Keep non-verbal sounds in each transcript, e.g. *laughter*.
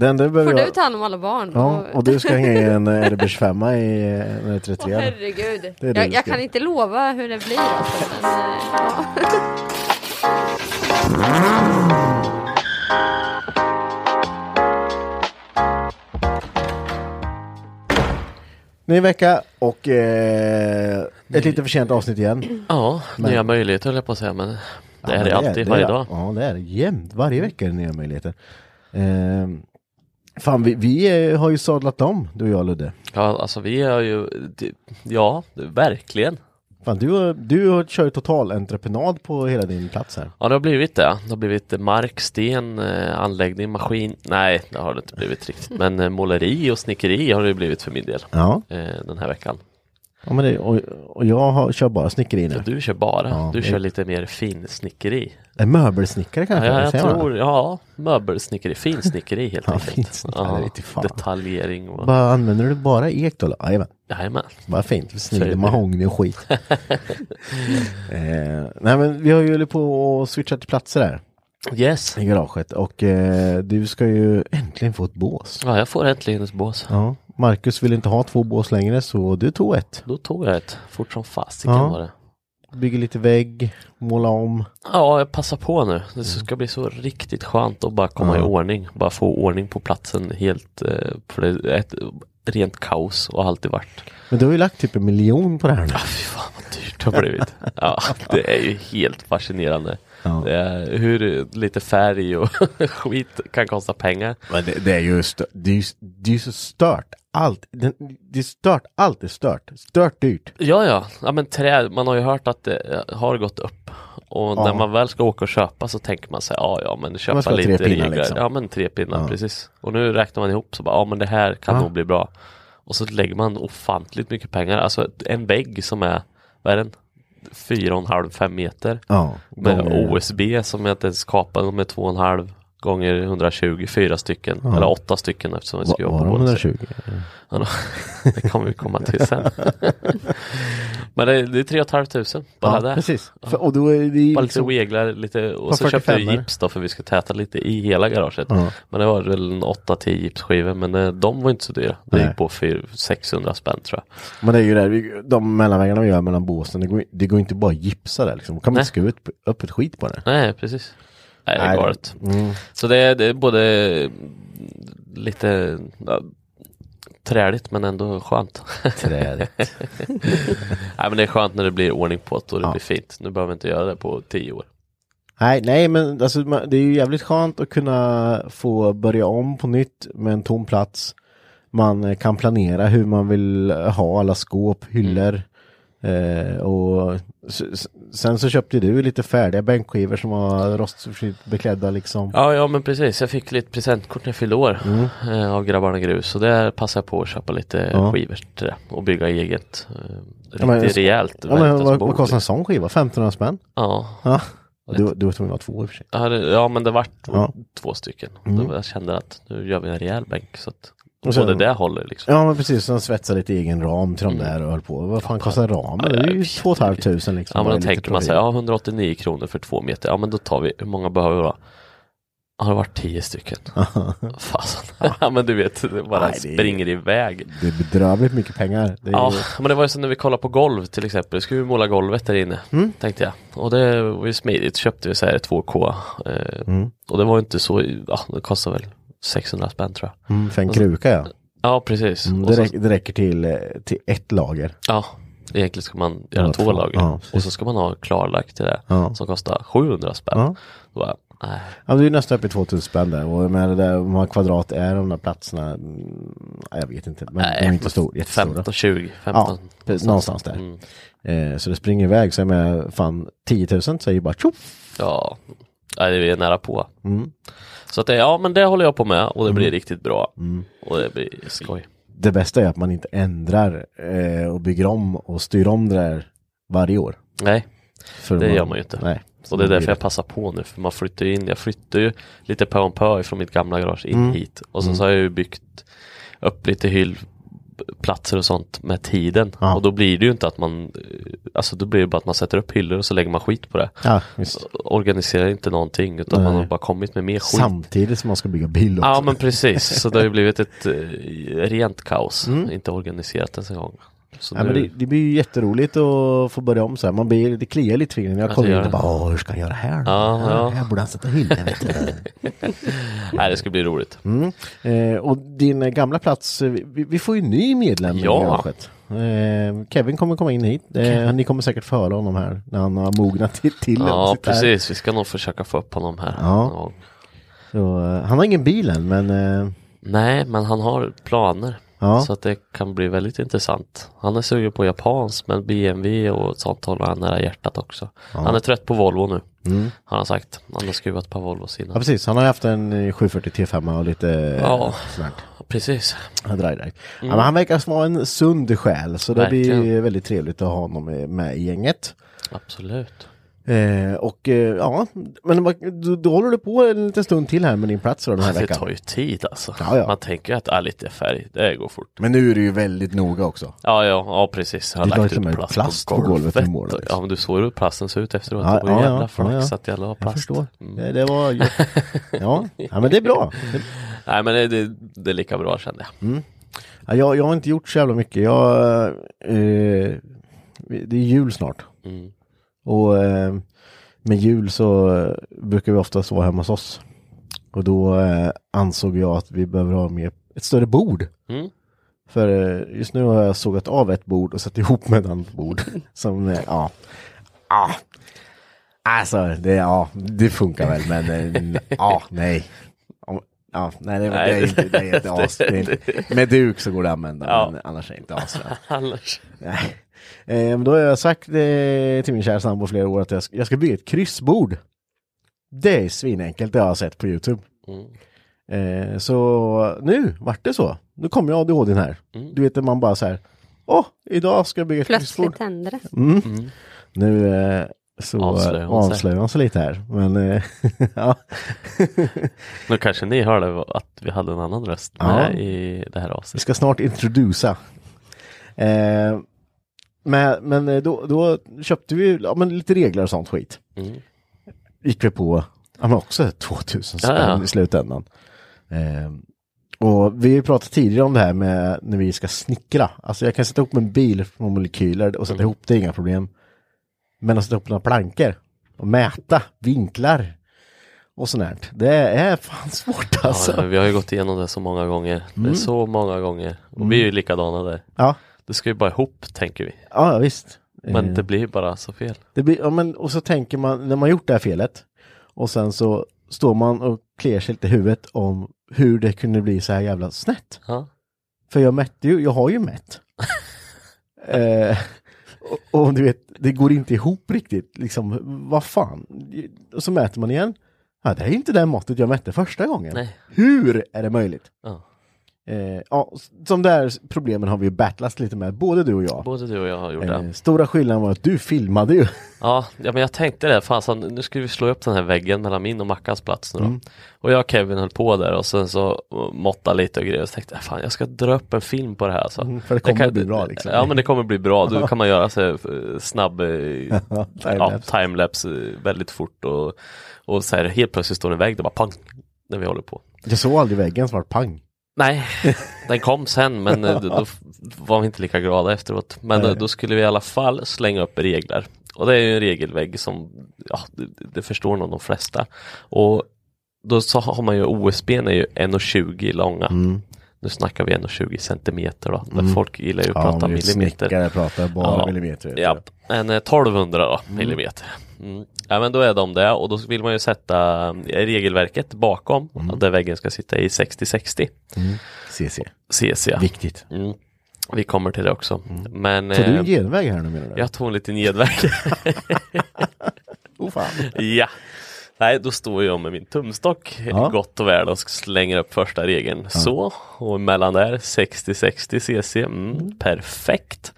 Enda du Får du ta hand om alla barn? Ja, och du ska hänga i en Erbers femma i eh, när du är Åh 33. herregud. Det är det jag jag kan inte lova hur det blir alltså, men, eh, ja. Ny vecka och eh, ett lite för sent avsnitt igen. Ja, Men- nya möjligheter höll jag på att säga men det Ja, är det alltid, det varje är- dag. Ja, det är det jämt. Varje vecka är det nya möjligheter. Eh, fan, vi, vi eh, har ju sadlat om, du och jag Ludde. Ja, alltså vi har ju, ja, verkligen. Fan, du, har- du har kört total entreprenad på hela din plats här. Ja, det har blivit det. Det har blivit mark, sten, eh, anläggning, maskin. Nej, det har det inte blivit riktigt. Men eh, måleri och snickeri har det blivit för min del Ja, den här veckan. Ja men det, och, och jag har, kör bara snickeri Så nu. du kör bara, Ja, du det- kör lite mer finsnickeri. En möbelsnickare kanske? Ja, jag man tror, ja, möbelsnickeri, finsnickeri helt Ja, enkelt. fan. detaljering och, Bara, använder du bara ek då? Jajamän. jajamän. Bara fint, Så det. mahogny och skit. *laughs* eh, nej men vi har ju hållit på och switchat platser här Yes. i garaget och eh, du ska ju äntligen få ett bås. Ja, jag får äntligen ett bås. Ja, Marcus vill inte ha två bås längre så du tog ett. Då tog jag ett, fort som fasiken Ja. var det. Bygger lite vägg, måla om. Ja, jag passar på nu. Det ska bli så riktigt skönt att bara komma Ja. i ordning. Bara få ordning på platsen helt. eh, För det är ett rent kaos och har alltid varit. Men du har ju lagt typ en miljon på det här nu. Ah, fy fan vad dyrt det har blivit. Ja, det är ju helt fascinerande. Ja. Hur lite färg och *laughs* skit kan kosta pengar. Men det, det är ju det är, det är så stört. Allt, det, det är stört, allt är stört. Stört dyrt. Ja, ja, ja men trä, man har ju hört att det har gått upp. Och Ja. när man väl ska åka och köpa så tänker man sig, ja ja men köpa ha tre lite pinnar, liksom. Ja men tre pinnar, Ja. precis. Och nu räknar man ihop så bara, ja men det här kan Ja. nog bli bra. Och så lägger man ofantligt mycket pengar, alltså en vägg som är, vad är den? Fyra och en halv, fem meter. Ja. Med OSB som jag inte ens kapade med två och en halv gånger 120, fyra stycken. Ja. Eller åtta stycken eftersom vi ska jobba på de båda 120? Ja, då- *laughs* det kommer vi komma till sen. *laughs* Men det är, det är 3 500 bara Ja, där. precis. För, och då är det Bara lite liksom, reglar lite och så köpte vi 45 gips då för vi ska täta lite i hela garaget. Ja. Men det var väl en 8-10 gipsskivor men de var inte så dyra. Det gick på 4, 600 spänn tror jag. Men det är ju det, de mellanväggarna vi gör mellan båsen, det går, det går inte bara att gipsa där liksom. kan man inte skruva upp, upp ett skit på det. Nej precis. Nej det är galet. Mm. Så det är, det är både lite ja, träligt men ändå skönt. *laughs* Trädet. Nej men det är skönt när det blir ordning på det och det Ja. blir fint. Nu behöver vi inte göra det på 10 år. nej, nej, men alltså, det är ju jävligt skönt att kunna få börja om på nytt med en tom plats. Man kan planera hur man vill ha alla skåp, hyllor. Eh, och sen så köpte du lite färdiga bänkskivor som var rostfritt beklädda liksom. Ja, ja men precis. Jag fick lite presentkort när jag fyllde år Mm. eh, av grabbarna grus. Så där passade jag på att köpa lite Ja. skivor till det och bygga eget. Eh, riktigt men- rejält Ja, men, vad, vad kostar en sån skiva? 1500 spänn? Ja, Ja. Du, du var tvungen att ha två i och för sig. Ja, det, ja men det vart Ja. två stycken. Mm. Då jag kände att nu gör vi en rejäl bänk så att Och sen- det håller liksom. Ja men precis, så de svetsade lite egen ram till de där och höll på. Vad fan kostar ramen? Det är ju två och ett halvt tusen liksom. Ja men då tänker man sig, ja 189 kronor för två meter, ja men då tar vi, hur många behöver vi då? Har det varit tio stycken? *laughs* Fasen. *laughs* ja men du vet, det bara Nej, det är- springer iväg. Det är bedrövligt mycket pengar. Det är, Ja, men det var ju som när vi kollade på golv till exempel. Skulle vi måla golvet där inne, Mm. tänkte jag. Och det var ju smidigt. Köpte vi så här 2K. Eh, Mm. Och det var ju inte så, ja det kostade väl 600 spänn tror jag. Mm, för en kruka ja. Ja precis. Mm, det, så, räcker, det räcker till, eh, till ett lager. ja, egentligen ska man göra Ja, två fan. lager. Ja, och så ska man ha klarlagt till det. Ja. Som kostar 700 spänn. Ja. Nej. Ja, det är nästan uppe i 2000 spänn där. Och med det där, hur många kvadrat är de där platserna? Mm, jag vet inte. Men de är inte stor, jättestora. 15, 20, 15. Ja, precis, någonstans där. Mm. Eh, så det springer iväg. Så jag fan 10 000 säger bara tjoff. Ja, nej, det är nära på. Mm. Så att det, ja men det håller jag på med och det blir riktigt bra. Mm. Och det blir skoj. Det bästa är att man inte ändrar eh, och bygger om och styr om det där varje år. Nej, För det gör man ju inte. Nej. Så det är därför jag passar på nu, för man flyttar ju in, jag flyttar ju lite pö om pö från mitt gamla garage in Mm. hit. Och sen så har jag ju byggt upp lite hyllplatser och sånt med tiden. Ja. Och då blir det ju inte att man, alltså då blir det bara att man sätter upp hyllor och så lägger man skit på det. Ja. Organiserar inte någonting utan Nej. man har bara kommit med mer skit. Samtidigt som man ska bygga bil också. Ja men precis, så det har ju *laughs* blivit ett eh, rent kaos, Mm. inte organiserat ens en gång. Ja, men nu, det, det blir ju jätteroligt att få börja om så här. Man blir, det kliar lite i fingrarna. Jag kommer det in och bara, hur ska han göra här då? Ja, ja. Här borde han sätta du. *laughs* nej, det ska bli roligt. Mm. Eh, och din gamla plats, eh, vi, vi får ju ny medlem i Ja. garaget. Eh, Kevin kommer komma in hit. Eh, ni kommer säkert få höra honom här när han har mognat till. till Ja sitter här. precis, vi ska nog försöka få upp honom här. Ja. Så, han har ingen bil än, men Nej, men han har planer. Ja. Så att det kan bli väldigt intressant. Han är sugen på japans men BMW och sånt håller han nära hjärtat också. Han är trött på Volvo nu. Mm. Har han sagt. Han har skruvat ett par Volvos ja, precis. Han har haft en eh, 740 T5 och lite eh, Ja. sånt. Precis. Ja, iväg. Ja, men han verkar vara en sund själ så det blir Verkligen. väldigt trevligt att ha honom med i gänget. Absolut. Eh, och eh, ja, men vad- då, då håller du på en liten stund till här med din plats då den här Det veckan. tar ju tid alltså. Ja, ja. Man tänker att ah, lite färg, det går fort. Men nu är du ju väldigt noga också. Ja, ja, ja precis. Jag har Du la lagt ut plast, plast på golvet i mål, liksom. Ja, men du såg hur plasten såg ut efteråt. Ja, det var ja, jävla ja, flax ja, ja. att jag la Jag plast. förstår. Mm. Det, det var ju... *laughs* ja. ja, men det är bra. Nej, men det, det, det är lika bra kände jag. Ja, jag, jag har inte gjort så jävla mycket. Jag, eh, det är jul snart. Mm. Och eh, med jul så eh, brukar vi oftast vara hemma hos oss. Och då eh, ansåg jag att vi behöver ha med ett större bord. Mm. För eh, just nu har jag sågat av ett bord och satt ihop med ett annat bord. *laughs* Som, eh, ja. Ah. Alltså, det, ja, det funkar väl, men ja, nej. Ja, nej, det, Nej. det är inte, det är inte as, det är inte, Med duk så går det att använda, Ja. men annars är det inte asbra. *laughs* Annars. Nej. Eh, då har jag sagt eh, till min kära sambo flera år att jag ska, jag ska bygga ett kryssbord. Det är svinenkelt, det har jag sett på Youtube. Mm. Eh, så nu vart det så. Nu kommer jag ADHD här. Mm. Du vet när man bara så här. Åh, idag ska jag bygga ett kryssbord. Plötsligt hände det. Mm. Mm. Nu eh, så Avslöjar hon sig. avslöjar hon sig lite här. Men eh, *laughs* ja. Nu kanske ni hörde att vi hade en annan röst Ja. med i det här Vi avsnittet. ska snart introdusa. Men men eh, då, då köpte vi ja, men lite regler och sånt skit. Mm. gick vi på ja, men också 2000 spänn Ja, ja. i slutändan. Eh, och vi har ju pratat tidigare om det här med när vi ska snickra. Alltså jag kan sätta ihop en bil från molekyler och sätta Mm. ihop det inga problem. Men att sätta ihop några plankor och mäta vinklar och sånt här. Det är fan svårt alltså. Ja, vi har ju gått igenom det så många gånger. Det är så många gånger. Och vi är ju likadana där. Ja, Det ska ju bara ihop, tänker vi. ja visst. Men Eh, det blir bara så fel. Det blir, ja, men, och så tänker man, när man gjort det här felet och sen så står man och kliar sig lite i huvudet om hur det kunde bli så här jävla snett. Ja. För jag mätte ju, jag har ju mätt. *laughs* eh, och, och du vet, det går inte ihop riktigt. Liksom, vad fan? Och så mäter man igen. Ja, det är inte det måttet jag mätte första gången. Nej. Hur är det möjligt? Ja. Eh, ja, som där problemen har vi ju battlat lite med, både du och jag. Både du och jag har gjort det. Eh, stora skillnaden var att du filmade ju. *laughs* Ja, ja men jag tänkte det, fasen nu ska vi slå upp den här väggen mellan min och Mackans plats nu då. Mm. Och jag och Kevin höll på där och sen så måtta lite och grejer och så tänkte jag fan jag ska dra upp en film på det här alltså. Mm, för det kommer bli bra, liksom. Ja men det kommer bli bra, då kan man göra så här, eh, snabb eh, *laughs* ja, timelapse. timelapse eh, väldigt fort och, och så här, helt plötsligt står det en vägg där bara pang när vi håller på. Jag såg aldrig väggen som var pang. Nej, den kom sen men eh, då, var vi inte lika glada efteråt. Men då, Nej. då skulle vi i alla fall slänga upp regler. Och det är ju en regelvägg som, ja, det, det förstår nog de flesta. Och då så har man ju OSB är ju 1,20 långa. Mm. Nu snackar vi 1,20 centimeter då. Men folk gillar ju att prata det är millimeter. Snickare pratar bara Ja. millimeter. Ja, en eh, 1200 då, millimeter. Mm. Ja men då är de det och då vill man ju sätta eh, regelverket bakom där väggen ska sitta i 60-60 CC. CC. ja. Viktigt. Mm. Vi kommer till det också. Men Så du eh, en genväg här nu menar du? jag tog en liten nedväg. *laughs* Oh, fan. ja. Nej, då står jag med min tumstock Ja. gott och väl och slänger upp första regeln. Så, och mellan där 60-60 cc. Mm, Perfekt.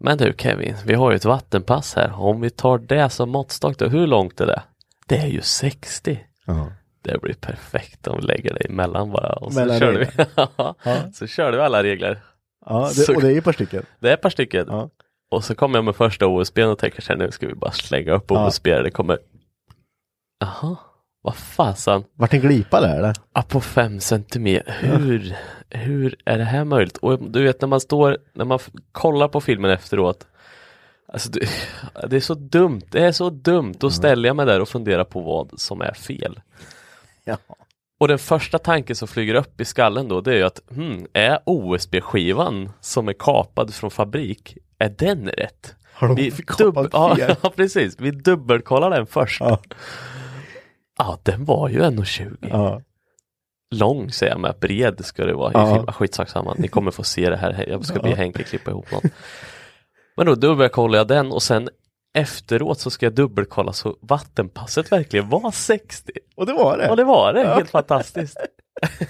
Men du Kevin, vi har ju ett vattenpass här. Om vi tar det som måttstock då, hur långt är det? Det är ju 60. Ja. Det blir perfekt om vi lägger det emellan bara. Och så körde vi. reglerna. *laughs* Så körde vi alla regler. Ja, Så- det, och det är ett par stycken. Det är ett par stycken. Ja. Och så kommer jag med första OSB och tänker så här, nu ska vi bara slänga upp Ja. OSB. Det kommer Jaha, vad fasen. Vart en glipa där eller? Ah, på fem centimeter. Hur, hur är det här möjligt? Och du vet när man står, när man kollar på filmen efteråt. Alltså det, är så dumt, det är så dumt. Då ställer jag mig där och funderar på vad som är fel. Ja. Och den första tanken som flyger upp i skallen då det är ju att hmm, är OSB-skivan som är kapad från fabrik, är den rätt? Har de Vi kapat *laughs* ja, fel? ja precis, vi dubbelkollar den först. Ja, Ja. den var ju 1,20 Ja. lång säger jag med, bred ska det vara Ja. filmen. Skitsak samma, ni kommer få se det här, jag ska be Henke klippa ihop något. Men då dubbelkollar jag den och sen efteråt så ska jag dubbelkolla så vattenpasset verkligen var 60. Och det var det? Och det var det, helt fantastiskt.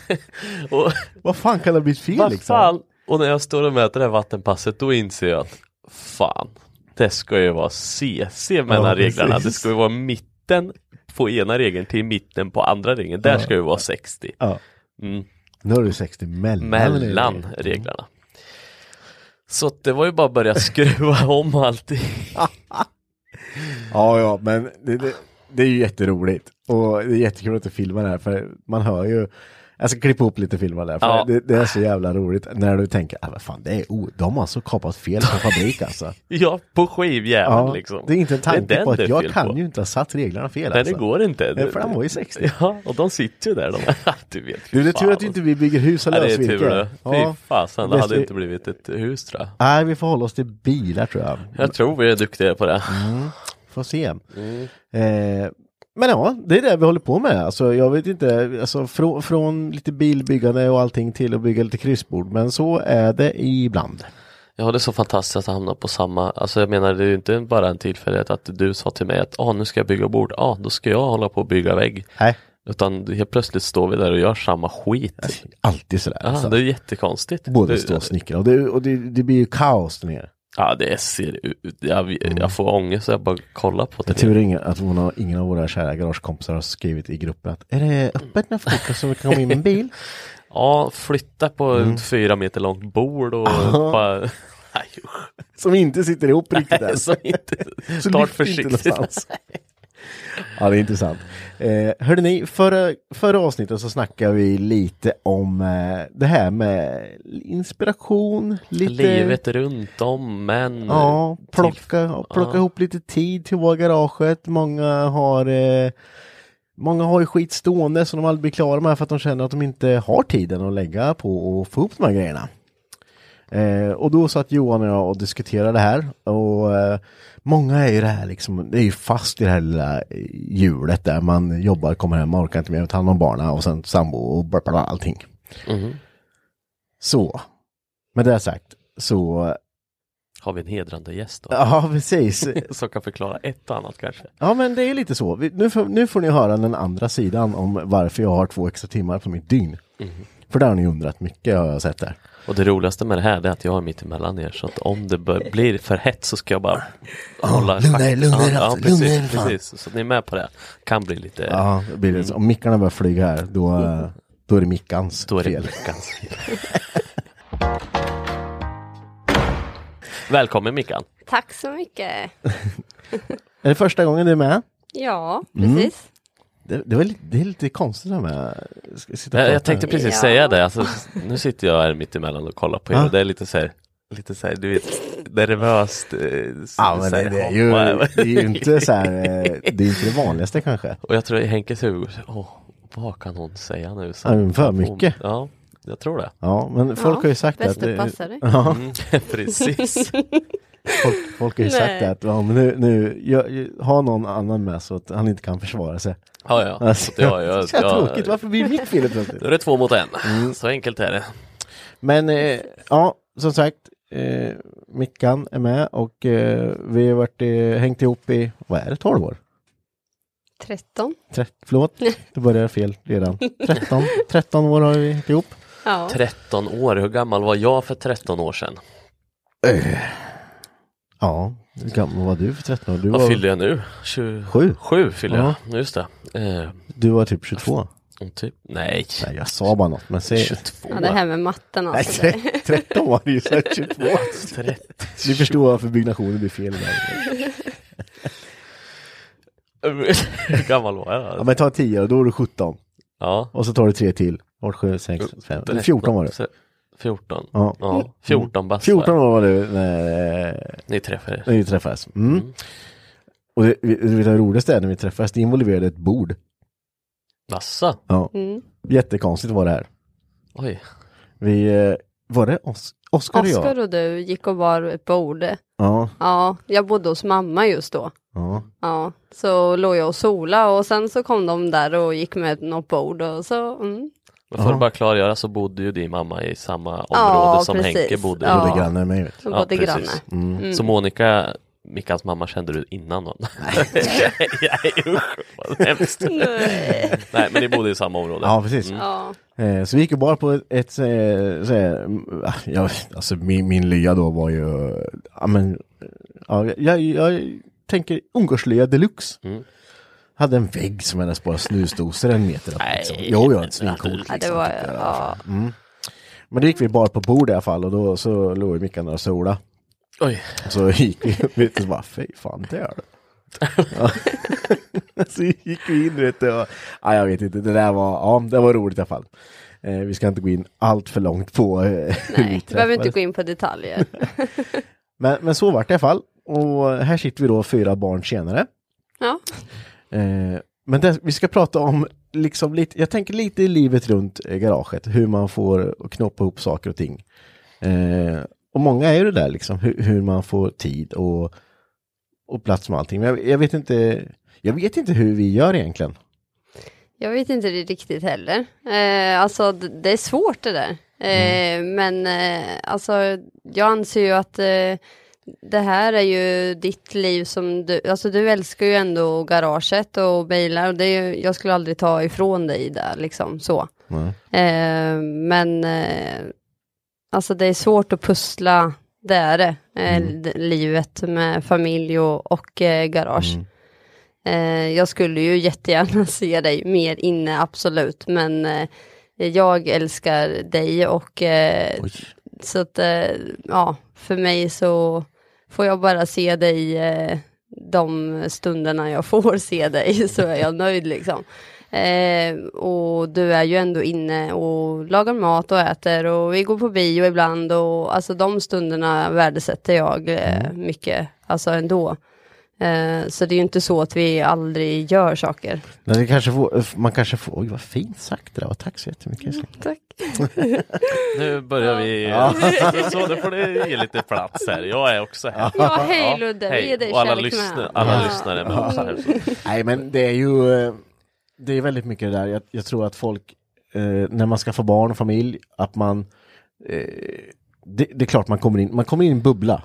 *laughs* och Vad fan kan det ha blivit fel liksom? fan, och när jag står och mäter det här vattenpasset då inser jag att fan, det ska ju vara CC mellan Ja, reglerna. precis. Det ska ju vara mitten på ena regeln till mitten på andra regeln. Där ska det vara 60. Ja. Mm. Nu har du 60 mellan. mellan reglerna. Så det var ju bara att börja skruva *laughs* om allting. *laughs* Ja, ja, men det, det, det är ju jätteroligt. Och det är jättekul att du filmar det här, för man hör ju jag ska klippa ihop lite filmer där, för Ja. det, det är så jävla roligt när du tänker, ah, vad fan, det är o- de har alltså kapat fel på fabrik alltså. *laughs* Ja, på skivjäveln Ja, liksom. Det är inte en tanke på att jag kan på. ju inte ha satt reglerna fel Nej, alltså. det går inte. Nej, för de var ju 60. Ja, och de sitter ju där. De, *laughs* du vet. Du, det är tur att inte vi bygger hus av Ja, det är lösvirke. tur det. Fy fasen, det hade vi- inte blivit ett hus tror jag. Nej, vi får hålla oss till bilar tror jag. Jag tror vi är duktiga på det. Får se. Mm. Eh, men ja, det är det vi håller på med. Alltså, jag vet inte, alltså, från, från lite bilbyggande och allting till att bygga lite kryssbord. Men så är det ibland. Ja, det är så fantastiskt att hamna på samma, alltså jag menar det är ju inte bara en tillfällighet att du sa till mig att ah, nu ska jag bygga bord, ah, då ska jag hålla på och bygga vägg. Nej, Utan helt plötsligt står vi där och gör samma skit. alltid sådär. Ja, alltså. det är jättekonstigt. Både stå och snickra och, det, och det, det blir ju kaos där nere. Ja, det ser ut, jag, jag får ångest så jag bara kollar på Det tur ingen, att hon har, ingen av våra kära garagekompisar har skrivit i gruppen att är det öppet när folk så vi kan komma in med en bil? *laughs* Ja, flytta på Mm. ett fyra meter långt bord och bara... *laughs* Nej. Som inte sitter ihop riktigt än. *laughs* Så inte, start försiktigt. Ja, det är intressant. Eh, ni, förra, förra avsnittet så snackade vi lite om eh, det här med inspiration, lite... Livet runt om, men... Ja, till- plocka, plocka ja. ihop lite tid till garaget. Många har eh, Många har ju skit stående som de aldrig blir klara med för att de känner att de inte har tiden att lägga på och få ihop de här grejerna. Eh, och då satt Johan och jag och diskuterade det här och eh, många är ju det här liksom, det är ju fast i det här lilla hjulet där man jobbar, kommer hem, orkar inte mer, tar hand om barnen och sen sambo och bla, bla, allting. Mhm. Så, med det sagt så, Har vi en hedrande gäst då? *laughs* ja precis. *laughs* Som kan förklara ett och annat kanske. Ja men det är lite så. Nu, får, nu får ni höra den andra sidan om varför jag har två extra timmar på mitt dygn. För det har ni undrat mycket har jag sett där. Och det roligaste med det här är att jag är mitt emellan er så att om det blir för hett så ska jag bara hålla lugna er, lugna er, ja, alltså, lugna er, precis, precis. Så att ni är med på det. Kan bli lite, Ja, det blir det. Om mickarna börjar flyga här, då, då är det mickans då är det fel. Mickans fel. *laughs* Välkommen Mickan! Tack så mycket. *laughs* Är det första gången du är med? Ja, Mm. Det, det, var lite, det är lite konstigt det här med Jag, jag tänkte precis Ja. säga det, alltså, nu sitter jag här mitt emellan och kollar på er Ja. och det är lite så här Lite så här, du vet, nervöst. eh, Ja, men så det, det, är ju, *laughs* det är ju inte så här, eh, det är inte det vanligaste kanske. Och jag tror i Henkes huvud, åh, vad kan hon säga nu? Ja, men för mycket. Ja, jag tror det. Ja, men folk Ja, har ju sagt bäst att... det det- passar dig. Ja, Mm, *laughs* precis. folk, folk har ju sagt Nej. att ja, men nu, nu jag, ha någon annan med så att han inte kan försvara sig. Ja, ja. Alltså, Så jag, jag, *laughs* så jag, tråkigt, varför blir det mitt fel plötsligt? Då är det två mot en. Mm. Så enkelt är det. Men eh, ja, som sagt, eh, Mickan är med och eh, vi har varit, eh, hängt ihop i, vad är det, 12 år? 13. Tre, förlåt, det börjar fel redan. *laughs* 13, 13 år har vi hängt ihop. Ja. 13 år, hur gammal var jag för 13 år sedan? Ja, hur gammal var du för 13 år? Du Vad var, fyllde jag nu? 27 Sju. Sju fyller Ja. jag, just det. Eh, du var typ 22. om typ, nej, Nej, jag sa bara något, men säg... 22. ja, det här med matten Nej, alltså. tre, 13 var det ju, så här 22. 30. Ni förstår varför byggnationen blir fel där. *laughs* Hur gammal var jag Ja, då? men ta 10 och då är du 17. Ja. Och så tar du 3 till. 8, 7, 6, 5, 14 var det. 14. Ja. Ja, 14 bast 14 var jag. år var du när, Ni träffades. när vi träffades. Mm. Och det, vi- du vet det roligaste är när vi träffades, det involverade ett bord. Vassa? Ja. Mm. Jättekonstigt var det här. Oj. Vi, eh, var det Os- Oskar och jag? Oskar och du gick och bar ett bord. Ja, Ja, jag bodde hos mamma just då. ja. Ja, så låg jag och sola och sen så kom de där och gick med något bord och så, mm. Men för Ja. att bara klargöra så bodde ju din mamma i samma område Ja, som precis. Henke bodde i. Ja. Bodde granne med mig. vet Ja, bodde granne. Mm. Mm. Så Monica, Mickans mamma, kände du innan någon? *laughs* Nej, usch, vad hemskt. Nej. Nej, men ni bodde i samma område. Ja, precis. Ja, Eh, så vi gick och bar på ett, ett eh, så mm, ah, jag, alltså min, min lya då var ju, ja men, ja, jag, jag tänker ungkarlslya deluxe. Mm. Hade en vägg som hade bara snusdosor en meter upp. Nej, Liksom. Jo, men svincoolt. ja, det Liksom, var, jag. ja. Men då gick vi bar på bord i alla fall och då så låg Mickan och sola. Oj, Så gick vi, du, så bara, fy fan det är det. Ja. *laughs* så gick vi in vet du, och, ja, jag vet inte, det där var, ja det var roligt i alla fall. Eh, vi ska inte gå in allt för långt på eh, hur vi Nej, du behöver inte gå in på detaljer. *laughs* Men, men så var det i alla fall. Och här sitter vi då fyra barn senare. Ja, Eh, men det, vi ska prata om, liksom lite, jag tänker lite i livet runt eh, garaget, hur man får knoppa ihop saker och ting. Eh, och många är ju det där liksom, hur, hur man får tid och, och plats med allting. Men jag, jag vet inte, jag vet inte hur vi gör egentligen. jag vet inte det riktigt heller. Eh, alltså det är svårt det där. Eh, Men eh, alltså jag anser ju att eh, det här är ju ditt liv som du, alltså du älskar ju ändå garaget och bilar och det är ju, jag skulle aldrig ta ifrån dig där liksom så. Eh, men eh, alltså det är svårt att pussla, det är det, eh, d- livet med familj och, och eh, garage. Eh, jag skulle ju jättegärna *laughs* se dig mer inne, absolut, men eh, jag älskar dig och så att ja, för mig så får jag bara se dig eh, de stunderna jag får se dig *laughs* så är jag nöjd liksom. Eh, och du är ju ändå inne och lagar mat och äter och vi går på bio ibland och alltså de stunderna värdesätter jag eh, mycket, alltså ändå. Eh, så det är ju inte så att vi aldrig gör saker. Men kanske får, man kanske får, oj vad fint sagt det där, tack så jättemycket. Tack. *laughs* nu börjar vi. *laughs* Så då får du ge lite plats här. Jag är också här. Ja, hej Ludde, vi ger dig Och alla, lyssna, alla Ja. lyssnare är med oss här. Så. *laughs* Nej men det är ju eh, Det är väldigt mycket det där. Jag, jag tror att folk eh, När man ska få barn och familj Att man eh, det, det är klart man kommer in Man kommer in i en bubbla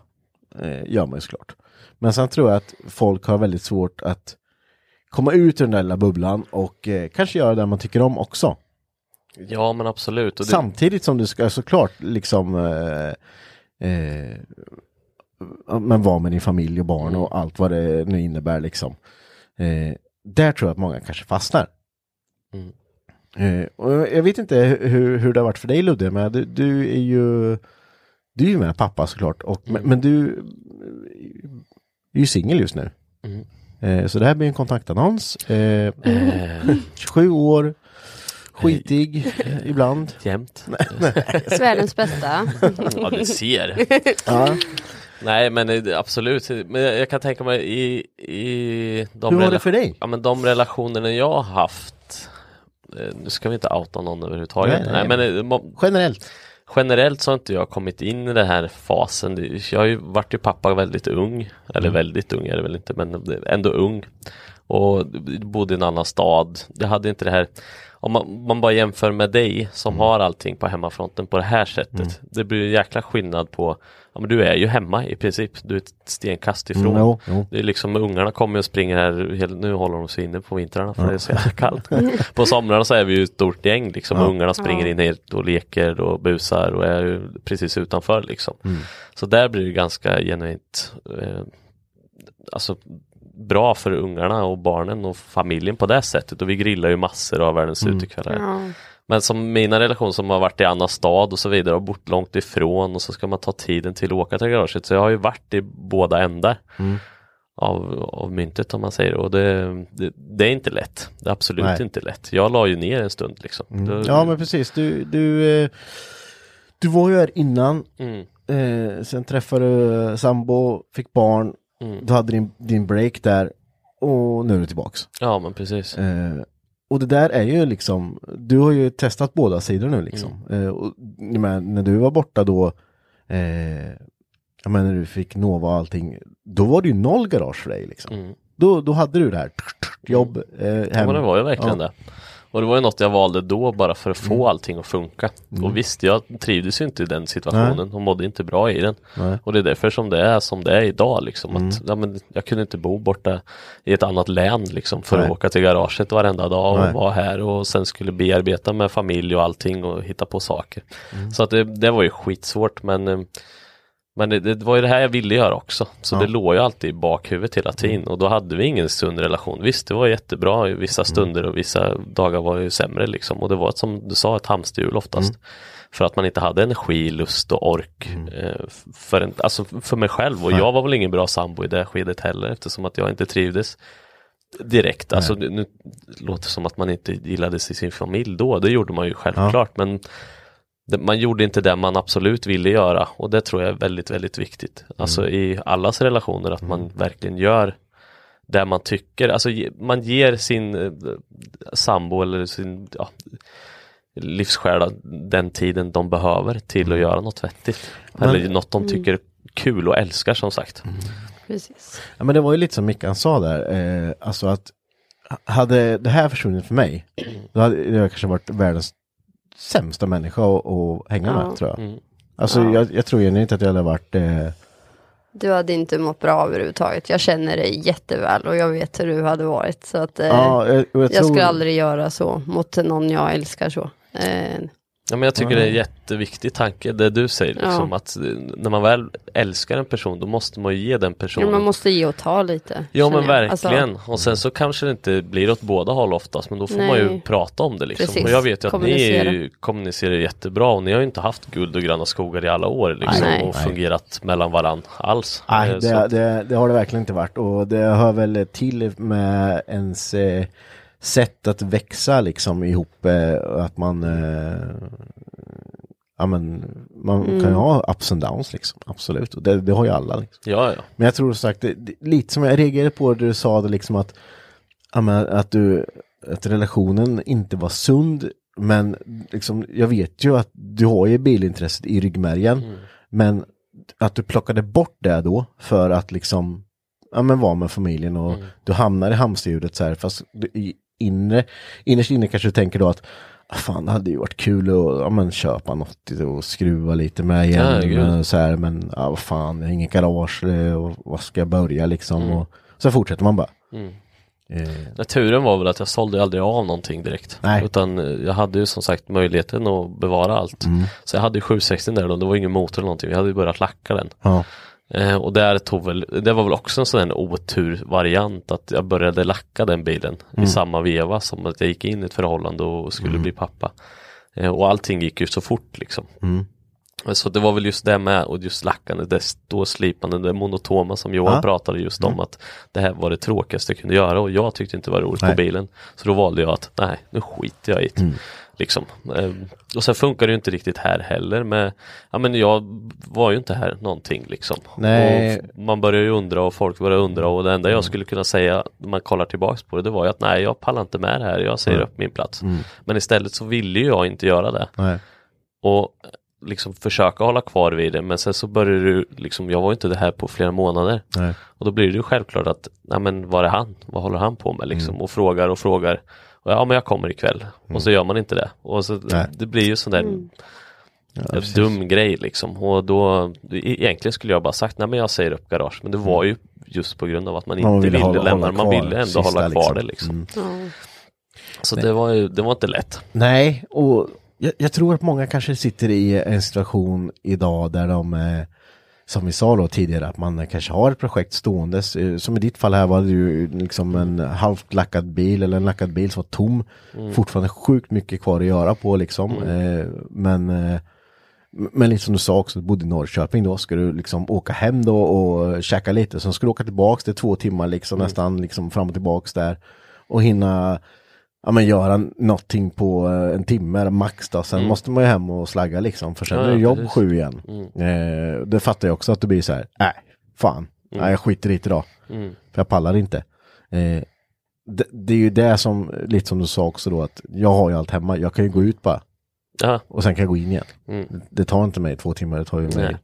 eh, Gör man ju såklart Men sen tror jag att folk har väldigt svårt att Komma ut ur den där lilla bubblan och eh, kanske göra det man tycker om också Ja men absolut. Och det, Samtidigt som du ska såklart liksom eh, eh, men vara med din familj och barn och allt vad det nu innebär liksom. Eh, där tror jag att många kanske fastnar. Mm. Eh, och jag vet inte hur, hur det har varit för dig Ludde, men du, du är ju du är ju med pappa såklart, och, men, Mm. men du är ju singel just nu. Mm. Eh, så det här blir en kontaktannons. Eh, eh, 27 år, skitig eh, ibland. *laughs* jämt. Världens bästa. *laughs* Ja du ser. *laughs* Ja. Nej men eh, absolut. Men jag kan tänka mig i, i de, Hur var det för dig? ja, men de relationerna jag har haft eh, Nu ska vi inte outa någon överhuvudtaget. Nej, Nej, nej. men eh, Generellt. Generellt så har inte jag kommit in i den här fasen. Jag har ju varit ju pappa väldigt ung. Eller väldigt ung är det väl inte men ändå ung. Och bodde i en annan stad. Jag hade inte det här om man, man bara jämför med dig som har allting på hemmafronten på det här sättet. Det blir ju jäkla skillnad på Ja men du är ju hemma i princip. Du är ett stenkast ifrån. Mm, jo, jo. Det är liksom ungarna kommer och springer här, nu håller de sig inne på vintrarna för det är så jävla *laughs* kallt. på somrarna så är vi ju ett stort gäng liksom, Ja. ungarna springer Ja. in helt och leker och busar och är ju precis utanför liksom. Mm. Så där blir det ganska genuint eh, alltså bra för ungarna och barnen och familjen på det sättet och vi grillar ju massor av världens Mm. utekvällar. Ja. Men som mina relationer som har varit i annan stad och så vidare och bott långt ifrån och så ska man ta tiden till att åka till garaget. Så jag har ju varit i båda ändar Mm. av, av myntet om man säger och det, det, det är inte lätt. Det är absolut Nej. inte lätt. Jag la ju ner en stund liksom. Då- Ja men precis, du, du, eh, du var ju här innan, mm, eh, sen träffade du sambo, fick barn, mm. du hade din, din break där och nu är du tillbaks. Ja men precis. Eh, och det där är ju liksom, du har ju testat båda sidor nu liksom. Mm. Eh, och, menar, när du var borta då, eh, jag menar när du fick Nova och allting, då var det ju noll garage för dig liksom. Mm. Då, då hade du det här jobb, eh, Ja hem. men det var ju verkligen Ja. det. Och det var ju något jag valde då bara för att få Mm. allting att funka. Och visst, jag trivdes ju inte i den situationen och mådde inte bra i den. Nej. Och det är därför som det är som det är idag liksom. Mm. Att, ja, men jag kunde inte bo borta i ett annat län liksom för Nej. att åka till garaget varenda dag och Nej. vara här och sen skulle bearbeta med familj och allting och hitta på saker. Mm. Så att det, det var ju skitsvårt men eh, men det, det var ju det här jag ville göra också. Så Ja. det låg ju alltid i bakhuvudet hela tiden och då hade vi ingen sund relation. Visst, det var jättebra i vissa stunder och vissa dagar var ju sämre liksom. Och det var ett, som du sa ett hamsterhjul oftast. För att man inte hade energi, lust och ork eh, f- för, en, alltså för mig själv. Och jag var väl ingen bra sambo i det skedet heller eftersom att jag inte trivdes direkt. Alltså nu, nu låter det som att man inte gillade sig sin familj då. Det gjorde man ju självklart. Men det, man gjorde inte det man absolut ville göra och det tror jag är väldigt, väldigt viktigt. Alltså i allas relationer att man verkligen gör det man tycker. Alltså man ger sin eh, sambo eller sin ja, livsstjärna den tiden de behöver till att göra något vettigt. Men- eller något de tycker är kul och älskar som sagt. Precis. Ja, men det var ju lite som Mickan sa där, eh, alltså att hade det här försvunnit för mig, då hade jag kanske varit världens sämsta människa att, att hänga Ja. med tror jag. Mm. Alltså Ja. jag, jag tror ju inte att jag hade varit eh, Du hade inte mått bra överhuvudtaget. Jag känner dig jätteväl och jag vet hur du hade varit. Så att, eh, Ja, jag, jag, jag tror, skulle aldrig göra så mot någon jag älskar så. Eh, Ja, men jag tycker det är en jätteviktig tanke det du säger liksom, Ja. att när man väl älskar en person då måste man ju ge den ja, personen man måste ge och ta lite. Ja men. Alltså, verkligen och sen så kanske det inte blir åt båda håll oftast men då får man ju Nej. prata om det liksom. Precis. Och jag vet ju att ni är ju, kommunicerar jättebra och ni har ju inte haft guld och gröna skogar i alla år liksom Nej. och Nej. fungerat mellan varann alls. nej, Eh, det, det, det har det verkligen inte varit och det hör väl till med ens eh, sätt att växa liksom ihop, eh, att man eh, Ja men man Mm. kan ju ha ups and downs liksom, absolut. Och det, det har ju alla. Liksom. Ja ja. Men jag tror sagt, det, det, lite som jag reagerade på det du sa det liksom att, ja, men, att du, att relationen inte var sund. Men liksom, jag vet ju att du har ju bilintresset i ryggmärgen. Men att du plockade bort det då för att liksom, ja men vara med familjen och du hamnar i hamsterhjulet så här. Fast du, i inre, innerst inne kanske du tänker då att "Ah, Fan det hade ju varit kul att ja, men, köpa något och skruva lite med igen. Ja, men, så här, men ja, vad fan, jag har inget garage eh, och vad ska jag börja liksom. Och, så fortsätter man bara. Mm. Eh, Naturen var väl att jag sålde aldrig av någonting direkt. Nej. Utan eh, jag hade ju som sagt möjligheten att bevara allt. Mm. Så jag hade ju 760 där då, det var ingen motor eller någonting. Jag hade ju börjat lacka den. ja. Eh, och där tog väl, det var väl också en sån här oturvariant att jag började lacka den bilen Mm. i samma veva som att jag gick in i ett förhållande och skulle bli pappa. Eh, och allting gick ju så fort liksom. Mm. Så det var väl just det med och just lackande, det ståslipande, det monotoma som Johan Ja. pratade just om att det här var det tråkigaste jag kunde göra och jag tyckte inte det var roligt Nej. på bilen. Så då valde jag att nej, nu skiter jag i det. Liksom. Eh, Och sen funkar det inte riktigt här heller med, ja men jag var ju inte här någonting liksom. Man börjar ju undra och folk börjar undra och det enda jag skulle kunna säga när man kollar tillbaks på det, det var ju att nej jag pallar inte med det här, jag säger upp min plats. Men istället så ville ju jag inte göra det Nej. och liksom försöka hålla kvar vid det men sen så började du liksom, jag var inte det här på flera månader Nej. och då blir det ju självklart att, nej men var är han? Vad håller han på med liksom? Och frågar och frågar ja men jag kommer ikväll och så gör man inte det och så Nej. det blir ju sån där en dum grej liksom och då e- egentligen skulle jag bara sagt nej men jag säger upp garage men det var ju just på grund av att man inte Man ville ville, hålla- lämna man ville ändå sista, hålla kvar liksom. det liksom. Mm. Ja. Så det var ju, det var inte lätt. Nej, och jag, jag tror att många kanske sitter i en situation idag där de, eh, som vi sa då tidigare, att man kanske har ett projekt ståendes. Eh, Som i ditt fall här var det ju liksom en halvt lackad bil eller en lackad bil som var tom. Fortfarande sjukt mycket kvar att göra på liksom. Eh, men eh, men lite som du sa också, du bodde i Norrköping då, ska du liksom åka hem då och käka lite, sen ska du åka tillbaks, det är två timmar liksom nästan liksom fram och tillbaks där. Och hinna ja, men göra någonting på eh, en timme max då, sen måste man ju hem och slagga liksom, för sen Ja, är det jobb precis. sju igen. Eh, det fattar jag också att det blir så här, nej, fan, nej jag skiter i det idag. Mm. För jag pallar inte. Eh, det, det är ju det som, lite som du sa också då, att jag har ju allt hemma, jag kan ju gå ut bara Ja, och sen kan jag gå in igen. Mm. Det tar inte mig två timmar, det tar ju mig.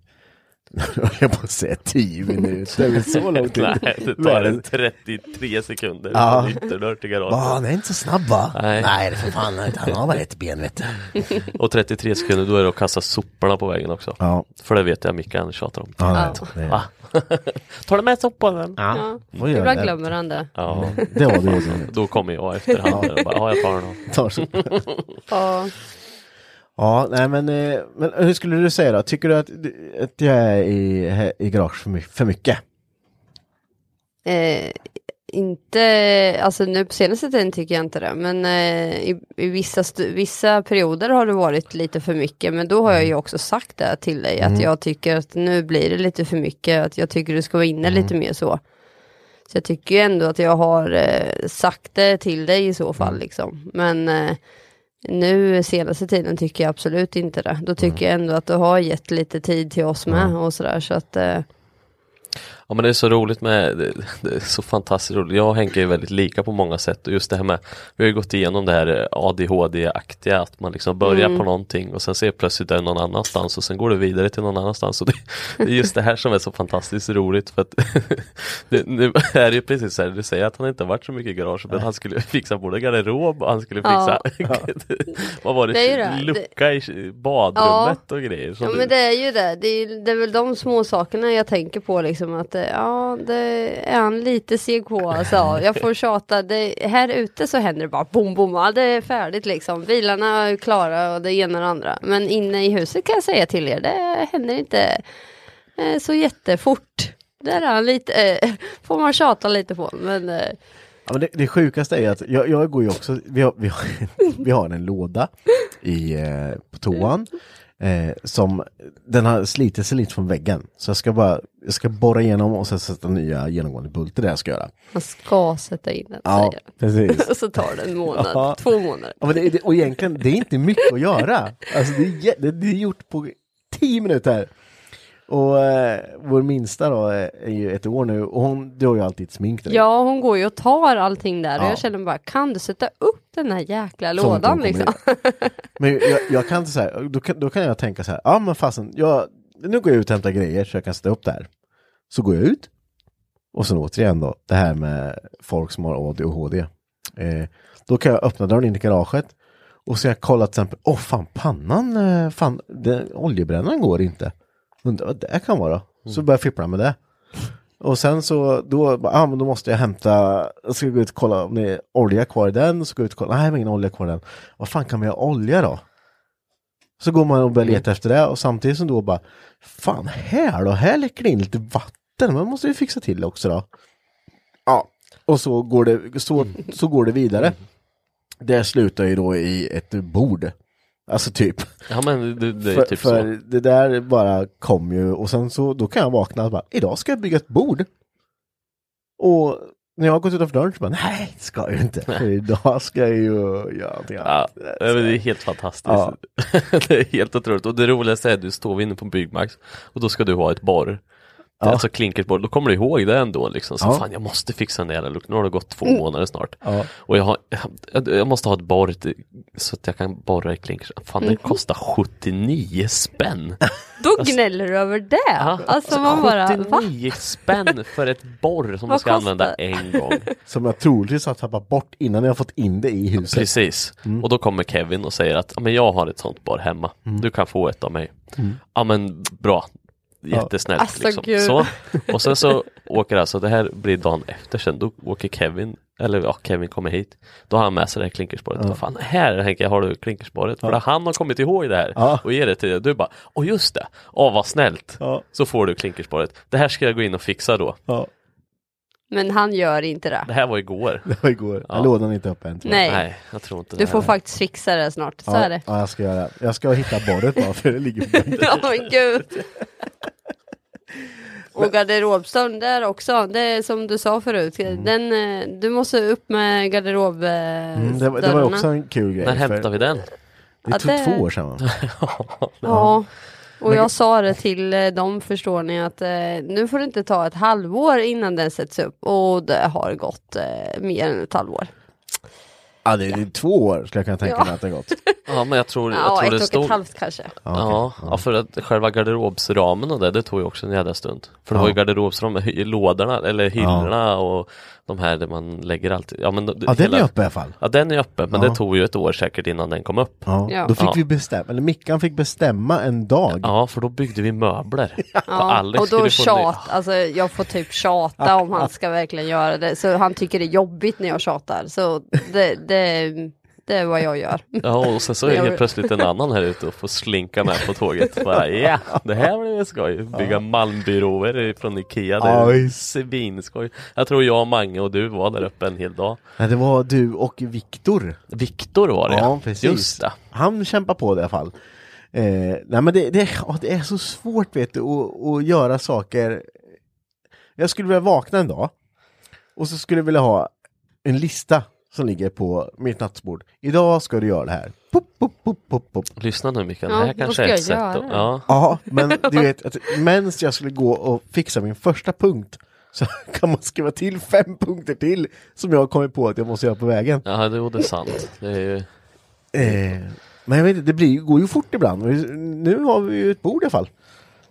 Jag höll på att säga tio minuter, det är så lång tid. *laughs* nej det tar en 33 sekunder Ja. från ytterdörr till garage. Va, han är inte så snabb va? Nej. Nej, det är för fan inte. Han har bara ett ben vet du. *laughs* Och 33 sekunder då är det att kasta soporna på vägen också. Ja, För det vet jag Micke han tjatar om. ja, Ja. det, det, *laughs* Va? Tar du med soporna? ja. Ja. Ibland det. glömmer han det. Ja, det var det. då kommer jag efterhand och bara, ja jag tar den. Tar så. Ja. Ja, nej men, eh, men hur skulle du säga då? Tycker du att, att jag är i, i garage för, my- för mycket? Eh, inte, alltså nu på senaste tiden tycker jag inte det, men eh, i, i vissa, vissa perioder har det varit lite för mycket, men då har jag ju också sagt det till dig, att jag tycker att nu blir det lite för mycket, att jag tycker du ska vara inne lite mer så. Så jag tycker ju ändå att jag har eh, sagt det till dig i så fall, liksom. men eh, nu senaste tiden tycker jag absolut inte det. Då tycker jag ändå att du har gett lite tid till oss med och sådär, så att eh, Ja men det är så roligt med, det, det är så fantastiskt roligt. Jag och Henke är väldigt lika på många sätt och just det här med, vi har ju gått igenom det här ADHD-aktiga, att man liksom börjar Mm. på någonting och sen ser plötsligt det någon annanstans och sen går det vidare till någon annanstans. Och det, det är just det här som är så fantastiskt roligt för att *laughs* det, nu är det ju precis så här, du säger att han inte har varit så mycket i garage men han skulle fixa både garderob och han skulle fixa, *laughs* *laughs* vad var det, Det lucka i badrummet och grejer. Ja men det är ju det. Det är, det är väl de små sakerna jag tänker på liksom att eh, ja det är han lite seg på alltså. Jag får tjata. Det, här ute så händer det bara bom bom. Ja, det är färdigt liksom. Bilarna är klara och det ena och det andra. Men inne i huset kan jag säga till er. Det händer inte eh, så jättefort. Där är han lite, eh, får man tjata lite på. Men eh, Ja, men det, det sjukaste är att jag, jag går ju också, vi har, vi har, *laughs* vi har en låda i, eh, på toan. Eh, som, den har slitit sig lite från väggen. Så jag ska bara, jag ska borra igenom och sen sätta nya genomgående bultar, det är det jag ska göra. man ska sätta in det. Ja, säger precis. *laughs* Och så tar det en månad, Ja. två månader. Ja, men det, det, och egentligen, det är inte mycket att göra. Alltså det är, det, det är gjort på tio minuter. Och eh, vår minsta då är, ju ett år nu och hon, du har ju alltid ett smink där. Ja, hon går ju och tar allting där och Ja. jag känner bara, kan du sätta upp den här jäkla Som inte lådan kommer liksom? Men jag, jag kan inte så här, då kan, då kan jag tänka så här, ja men fasen, jag, nu går jag ut och hämtar grejer så jag kan sätta upp där. Så går jag ut. Och sen återigen då, det här med folk som har ADHD. Eh, då kan jag öppna dörren in i garaget. Och så jag kollar till exempel, åh fan pannan, eh, fan, det, oljebrännaren går inte. Undrar vad det kan vara. Så börjar jag fippla med det. Och sen så, då, ah, men då måste jag hämta, jag ska gå ut och kolla om det är olja kvar i den, så går jag ut och kolla, nej, var ingen olja kvar i den. Vad fan kan vi ha olja då? Så går man och börjar leta efter det och samtidigt som då bara, fan här då, här läcker det in lite vatten, man måste ju fixa till det också då. Ja, och så går det, så, så går det vidare. Det slutar ju då i ett bord. Alltså typ. Ja men det, det är För, typ för så. det där bara kom ju och sen så då kan jag vakna och bara, idag ska jag bygga ett bord. Och när jag har gått utanför dörren så bara, nej det ska jag inte. För idag ska jag ju göra någonting Ja, annat. det är helt fantastiskt. Ja. *laughs* det är helt otroligt. Och det roligaste är att du står inne på Byggmax och då ska du ha ett borr. Ja. Alltså klinkersborr, då kommer du ihåg det ändå liksom. Så Ja. fan jag måste fixa den där luckan. Nu har det gått två Mm. månader snart. Ja. Och jag, har, jag, jag måste ha ett borr så att jag kan borra i klinkers. Fan Mm. det kostar 79 spänn! Då gnäller du över det. Ja, alltså man bara, va? 79 spänn för ett borr som man ska använda kostar? en gång. *laughs* Som jag troligtvis har tappat bort innan jag har fått in det i huset. Precis. Mm. Och då kommer Kevin och säger att "Ja, men jag har ett sånt borr hemma. Mm. Du kan få ett av mig. Ja men bra. Jättesnällt. Alltså, liksom. gud. Så. Och sen så åker alltså, det här blir dagen efter sen, då åker Kevin, eller ja, Kevin kommer hit. Då har han med sig det här klinkerspåret. Vad fan, här Henke har du klinkerspåret. För han har kommit ihåg det här Ja. och ger det till dig. Du bara, åh just det, åh vad snällt. Ja. Så får du klinkerspåret. Det här ska jag gå in och fixa då. Ja, Men han gör inte det. Det här var igår. *laughs* det var igår. Ja. Jag lådan inte upp än. tror jag. Nej, Nej, jag tror inte du får faktiskt fixa det snart. Så Ja, är det. ja, jag ska göra det. Jag ska hitta borret bara för det ligger på. *laughs* Ja men gud. *laughs* Och garderobsdörren där också, det är som du sa förut, den, eh, du måste upp med garderobdörrarna. Mm, det, var- det var också en kul grej. När hämtar vi den? Det Ja, tog det- två år sedan va? *laughs* Ja, och jag sa det till eh, dem förstår ni att eh, nu får det inte ta ett halvår innan den sätts upp och det har gått eh, mer än ett halvår. Ja, det är två år skulle jag kunna tänka Ja. mig att det har gått. Ja men jag tror, jag Ja, tror ett det och stod ett halvt kanske. Ja, ja, för att själva garderobsramen och det, det tog ju också en jävla stund. För det Ja. var ju garderobsram med hy- lådorna, eller hyllorna och de här där man lägger allt. Ja, men Ja, den är uppe i alla fall. Ja, den är öppen, men Ja. det tog ju ett år säkert innan den kom upp. Ja. Ja. Då fick Ja. vi bestämma, eller Mickan fick bestämma en dag. Ja, för då byggde vi möbler. *laughs* Ja, och då tjat, alltså jag får typ tjata om han ska verkligen göra det. Så han tycker det är jobbigt när jag tjatar. Så det, det, det är vad jag gör. Ja, och sen så är Jag helt plötsligt en annan här ute och får slinka med på tåget. Bara, ja, det här blir skoj. Bygga malmbyråer från Ikea. Det är Oj. svinskoj. Jag tror jag, Mange och du var där uppe en hel dag. Nej, det var du och Viktor. Viktor var det Ja, precis. Just det. Han kämpar på det i alla fall. Eh, nej men det, det, ja, det är så svårt vet du att, att göra saker. Jag skulle vilja vakna en dag och så skulle jag vilja ha en lista som ligger på mitt nattbord. Idag ska du göra det här. Pop, pop, pop, pop, pop. Lyssna nu Mikael, Ja, det här kanske är jag ett sätt att, ja. Ja, men du vet att medan jag skulle gå och fixa min första punkt så *laughs* kan man skriva till fem punkter till som jag har kommit på att jag måste göra på vägen. Ja, det, det är sant. Det är ju, Eh, men jag vet inte, det blir, går ju fort ibland. Nu har vi ju ett bord i alla fall.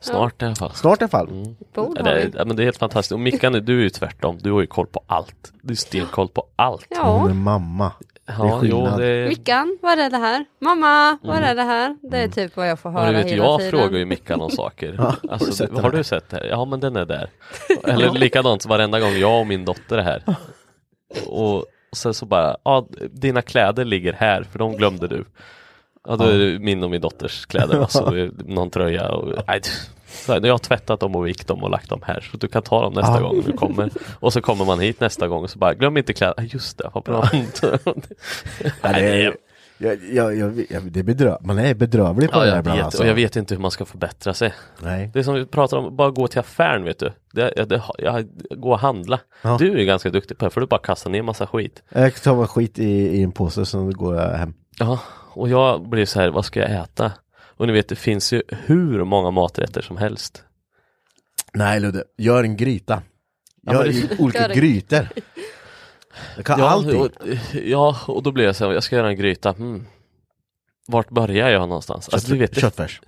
Snart i alla fall. Snart i alla fall. Ja, har det, är, ja, men det är helt fantastiskt. Och Mickan, du är ju tvärtom. Du har ju koll på allt. Du har stenkoll på allt. Hon Ja, är mamma. Ja, jo, skillnad. det, Mickan, vad är det här? Mamma, vad är det här? Det är typ vad jag får ja, höra du vet, hela jag tiden. frågar ju Mickan om saker. *laughs* Ja, har du alltså, sett du- den har du sett det? här? Ja, men den är där. *laughs* Eller likadant varenda gång jag och min dotter är här. *laughs* Och sen så bara, ja, dina kläder ligger här, för de glömde du. Ja, då är det min och min dotters kläder *laughs* och så är det någon tröja och, nej, så här, jag har tvättat dem och vikt dem och lagt dem här så du kan ta dem nästa Ja. gång du kommer. Och så kommer man hit nästa gång och så bara, glöm inte kläder, Ah, just det, vad bra. Ja, *laughs* det, är, jag, jag, jag, jag, det är bedrö man är bedrövlig på Ja, det jag ibland alltså. och jag vet inte hur man ska förbättra sig. Nej. Det är som vi pratar om, bara gå till affären vet du. Det, det, jag, gå och handla. Ja. Du är ganska duktig på det, för du bara kastar ner massa skit. Jag tar bara skit i, i en påse så går jag hem. Ja, och jag blir så här, vad ska jag äta? Och ni vet, det finns ju hur många maträtter som helst. Nej Ludde, gör en gryta. Ja, Gör men i olika Gör en- grytor. Jag kan ja, allting. och, ja, och då blir jag så här, jag ska göra en gryta. Hmm. Vart börjar jag någonstans? Alltså, du vet, det- Köttfärs.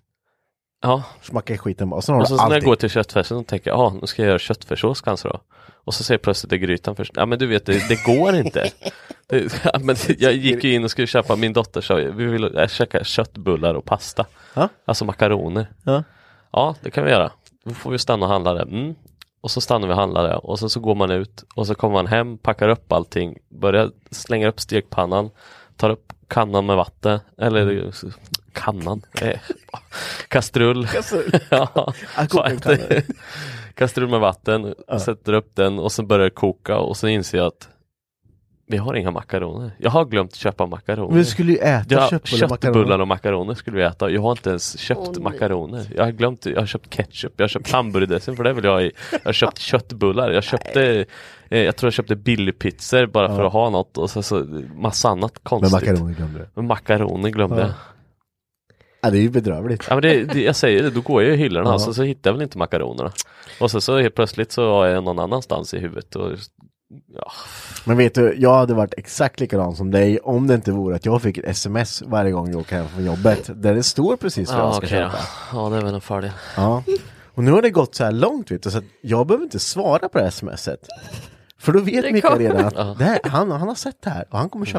Ja, Smacka i skiten bara. Och sen har och du så när jag går till köttfärsen så tänker jag, ja nu ska jag göra köttfärssås kanske då. Och så säger plötsligt det grytan först. Ja men du vet, det, det går inte. *laughs* Det, ja, men jag gick ju in och skulle köpa, min dotter sa, vi vill äh, käka köttbullar och pasta. Ja. Alltså makaroner. Ja. Ja, det kan vi göra. Då får vi stanna och handla det. Mm. och så stannar vi och handlar där och så, så går man ut och så kommer man hem, packar upp allting, börjar slänga upp stekpannan, tar upp kannan med vatten, eller kannan, eh, *laughs* kastrull. *laughs* ja, Ah, kokoskanna. kastrull med vatten, sätter upp den och så börjar det koka och så inser jag att vi har inga makaroner. Jag har glömt köpa makaroner. Men du skulle ju äta Ja, köttbullar och köttbullar makaroner. och makaroner skulle vi äta. Jag har inte ens köpt nej. makaroner. Jag har glömt, jag har köpt ketchup, jag har köpt hamburgardressing för det vill jag ha i. Jag har köpt köttbullar, jag köpte, eh, jag tror jag köpte billigpizzor bara för att ha något och så, så massa annat Men konstigt. makaroner glömde du. Men makaroner glömde jag. Ja. Ja, det är ju bedrövligt. Ja men det, det, jag säger det, då går jag i hyllorna Ja. och så, så hittar jag väl inte makaronerna. Och så, så helt plötsligt så är jag någon annanstans i huvudet och ja, Men vet du, jag hade varit exakt likadan som dig om det inte vore att jag fick ett sms varje gång jag åker hem från jobbet där det står precis vad jag ja ska okej då. köpa. Ja det är väl en fördel. Ja. Och nu har det gått så här långt vet du, så att jag behöver inte svara på det här smset. För då vet Mikael redan att Ja. det här, han, han har sett det här och han kommer köpa.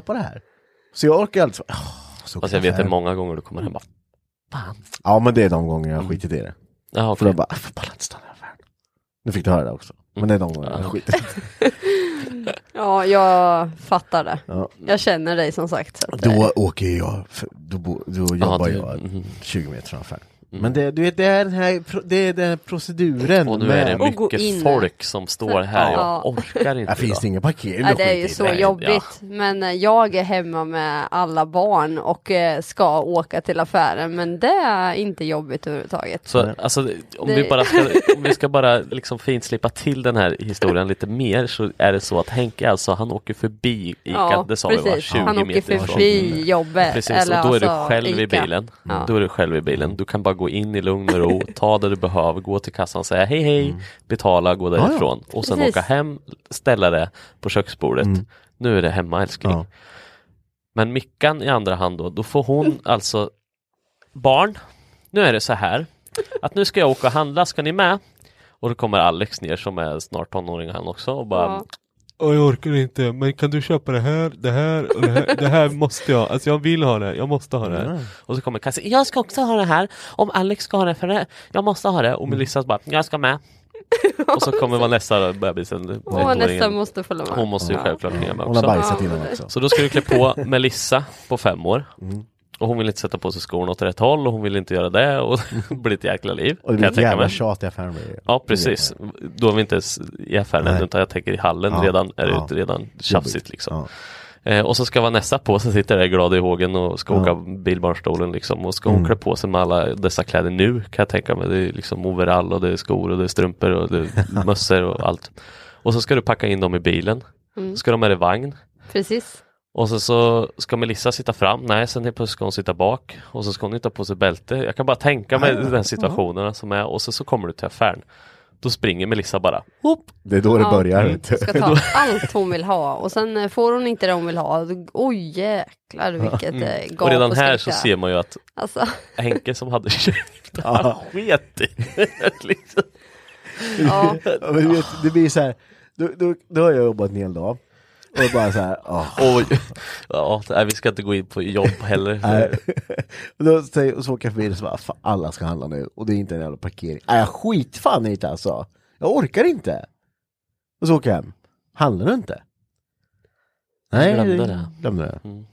På det här. Så jag orkar alltså. Oh, så Alltså jag vet det många gånger du kommer hem bara, fan. Ja men det är de gånger jag har skitit i det. Ja, För okej. då bara, jag får bara inte stanna affären. Nu fick du höra det också. Men det är de gånger jag har skitit i det. *laughs* Ja, jag fattar det. Ja. Jag känner dig som sagt. Så att, eh, Då åker jag, för då, bo, då jobbar det- jag mhm. 20 meter från affären. Men det, du vet, det är den här, det är den här proceduren. Och nu är det mycket folk som står här, jag Ja. orkar inte Här finns det ingen parkering att det är ju i. så Nej, jobbigt. Men eh, jag är hemma med alla barn och eh, ska åka till affären. Men det är inte jobbigt överhuvudtaget. Så alltså, om, Det- vi bara ska, *laughs* om vi ska bara liksom finslipa till den här historien lite mer så är det så att Henke alltså, han åker förbi Ica, det sa vi va, 20 Han åker meter ifrån. förbi jobbet. Precis, eller och då är du alltså själv i Ica. bilen. Ja. Då är du själv i bilen. Du kan bara gå in i lugn och ro, *laughs* ta det du behöver, gå till kassan, säga hej hej, betala, gå ja. därifrån och sen Precis. åka hem, ställa det på köksbordet. Nu är det hemma älskling. Ja. Men Mickan i andra hand då, då får hon *laughs* alltså Barn, nu är det så här att nu ska jag åka och handla, ska ni med? Och då kommer Alex ner som är snart tonåring han också och bara Ja. Åh, jag orkar inte, men kan du köpa det här, det här och det här? Det här måste jag, alltså jag vill ha det, jag måste ha det. Och så kommer Kassi, jag ska också ha det här. Om Alex ska ha det för det, jag måste ha det. Och Melissa bara, jag ska med. och så kommer Vanessa bebisen, Och nästa ettåringen. måste följa med. Hon måste ju Ja. självklart hänga med Hon har också. bajsat innan också. Så då ska du klä på Melissa på fem år. Och hon vill inte sätta på sig skorna åt rätt håll och hon vill inte göra det och *laughs* det blir ett jäkla liv. Och det blir tänka jävla tjat i affären. Ja precis, då är vi inte ens i affären än Nej. utan jag tänker i hallen Ja, redan är det ja. redan tjafsigt liksom. Ja. Eh, och så ska Vanessa på sig, sitter där glad i hågen och ska Ja. åka bilbarnstolen liksom och ska hon Mm. klä på sig med alla dessa kläder nu kan jag tänka mig. Det är liksom overall och det är skor och det är strumpor och det är *laughs* mössor och allt. Och så ska du packa in dem i bilen. Mm. Ska de med i vagn. Precis. Och så, så ska Melissa sitta fram, nej sen helt plötsligt ska hon sitta bak och så ska hon inte ha på sig bälte. Jag kan bara tänka mig Ja, ja. den situationen som är och så, så kommer du till affären. Då springer Melissa bara, hopp, Det är då det Ja. börjar. du. Ska ta *laughs* allt hon vill ha och sen eh, får hon inte det hon vill ha. Oj jäklar vilket mm. gap och redan här skräcka. så ser man ju att Alltså, Henke som hade *laughs* köpt, han sket i *laughs* liksom. ja. Du vet, det blir så här, då, då, då har jag jobbat en hel dag. Och bara så här, åh. Oj, ja, nej, vi ska inte gå in på jobb heller. *laughs* Nej. Och då säger, och så åker jag förbi och så bara, fan, alla ska handla nu och det är inte en jävla parkering. Nej, jag skit fan i det alltså. Jag orkar inte. Och så åker jag hem. Handlar du inte? Nej, glömde det. Glömde det. Mm.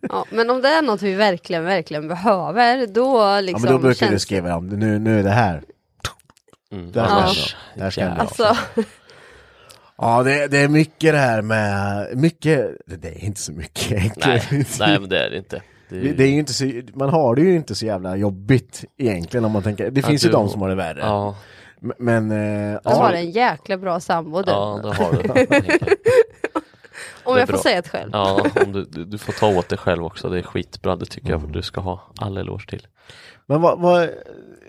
Ja, men om det är något vi verkligen, verkligen behöver, då Ja liksom men då brukar du skriva om det, nu, nu är det här. Mm. Det här, Ja. ska jag jag ha. Alltså, Ja det, det är mycket det här med, mycket, det, är inte så mycket egentligen. Nej, nej men det är det inte. Det är Det, ju- det är ju inte så, man har det ju inte så jävla jobbigt egentligen om man tänker, det Ja, finns ju du- de som har det värre. Ja, Men, eh, du har en jäkla bra sambo du. ja det har du. *laughs* om jag får säga det själv. Ja, om du, du, du får ta åt dig själv också, det är skitbra, det tycker jag du ska ha all eloge till. Men vad, vad,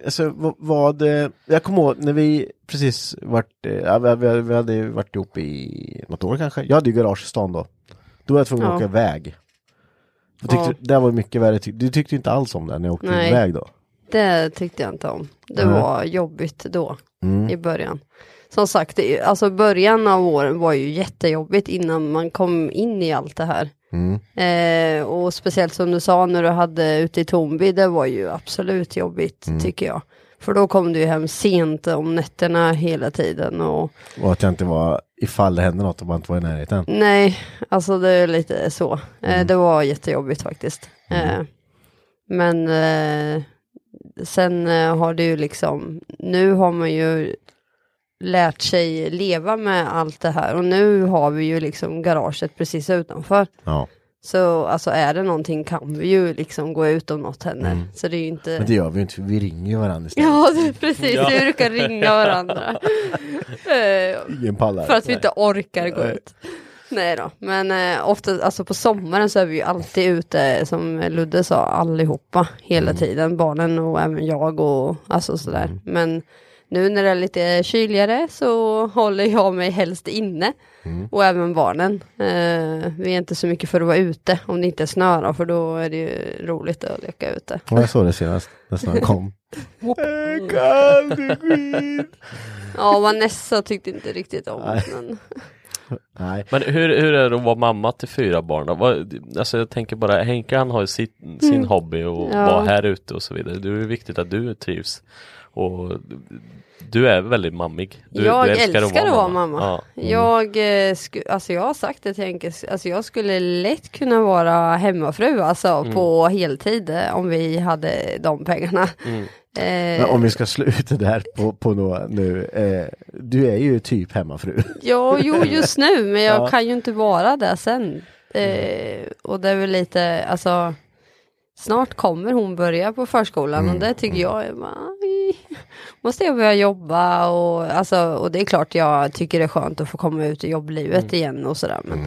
alltså, vad, vad eh, jag kommer ihåg när vi precis vart, eh, ja, vi, vi, hade ju varit ihop i något år kanske. Jag hade ju garage i stan då. Då var jag tvungen att Ja. åka iväg. Jag tyckte, Ja. Det var mycket värre, du tyckte inte alls om det när jag åkte Nej. iväg då? Det tyckte jag inte om. Det Nej. var jobbigt då, Mm. i början. Som sagt, alltså början av åren var ju jättejobbigt innan man kom in i allt det här. Mm. Eh, och speciellt som du sa när du hade ute i Tomby, det var ju absolut jobbigt Mm. tycker jag. För då kom du ju hem sent om nätterna hela tiden och Och att jag inte var, ifall det hände något, och man inte var i närheten. nej, alltså det är lite så. Eh, Mm. det var jättejobbigt faktiskt. Eh, men eh, sen eh, har det ju liksom, nu har man ju lärt sig leva med allt det här och nu har vi ju liksom garaget precis utanför. Ja. Så alltså är det någonting kan vi ju liksom gå ut om något händer. Så det är ju inte... Mm. Men det gör vi ju inte, vi ringer ju varandra istället. Ja, precis. Vi brukar ringa varandra. *laughs* Eh, Ingen pallar. för att vi inte orkar gå Nej. ut. Nej då, men eh, ofta, alltså på sommaren så är vi ju alltid ute, som Ludde sa, allihopa hela Mm. tiden. Barnen och även jag och alltså sådär. Men nu när det är lite kyligare så håller jag mig helst inne. Mm. Och även barnen. Eh, vi är inte så mycket för att vara ute om det inte är snö då, för då är det ju roligt att leka ute. Ja, jag såg det senast, när snön kom. *laughs* Ja, Vanessa tyckte inte riktigt om Nej. men Nej. Men hur, hur är det att vara mamma till fyra barn då? Alltså jag tänker bara, Henke han har ju sitt, sin hobby och Ja. vara här ute och så vidare. Det är viktigt att du trivs. Och du är väldigt mammig. Du, jag du älskar, att vara mamma. Ja. Jag, eh, sku, alltså jag har sagt det till Henke, alltså jag skulle lätt kunna vara hemmafru alltså Mm. på heltid eh, om vi hade de pengarna. Mm. Eh, Men om vi ska sluta där på, på nå, nu. Eh, du är ju typ hemmafru. *laughs* Ja, jo just nu, men jag *laughs* Ja. kan ju inte vara där sen. Eh, och det är väl lite, alltså Snart kommer hon börja på förskolan Mm. och det tycker jag är bara, "Aj, Måste jag börja jobba och, alltså, och det är klart jag tycker det är skönt att få komma ut i jobblivet igen och sådär. Men,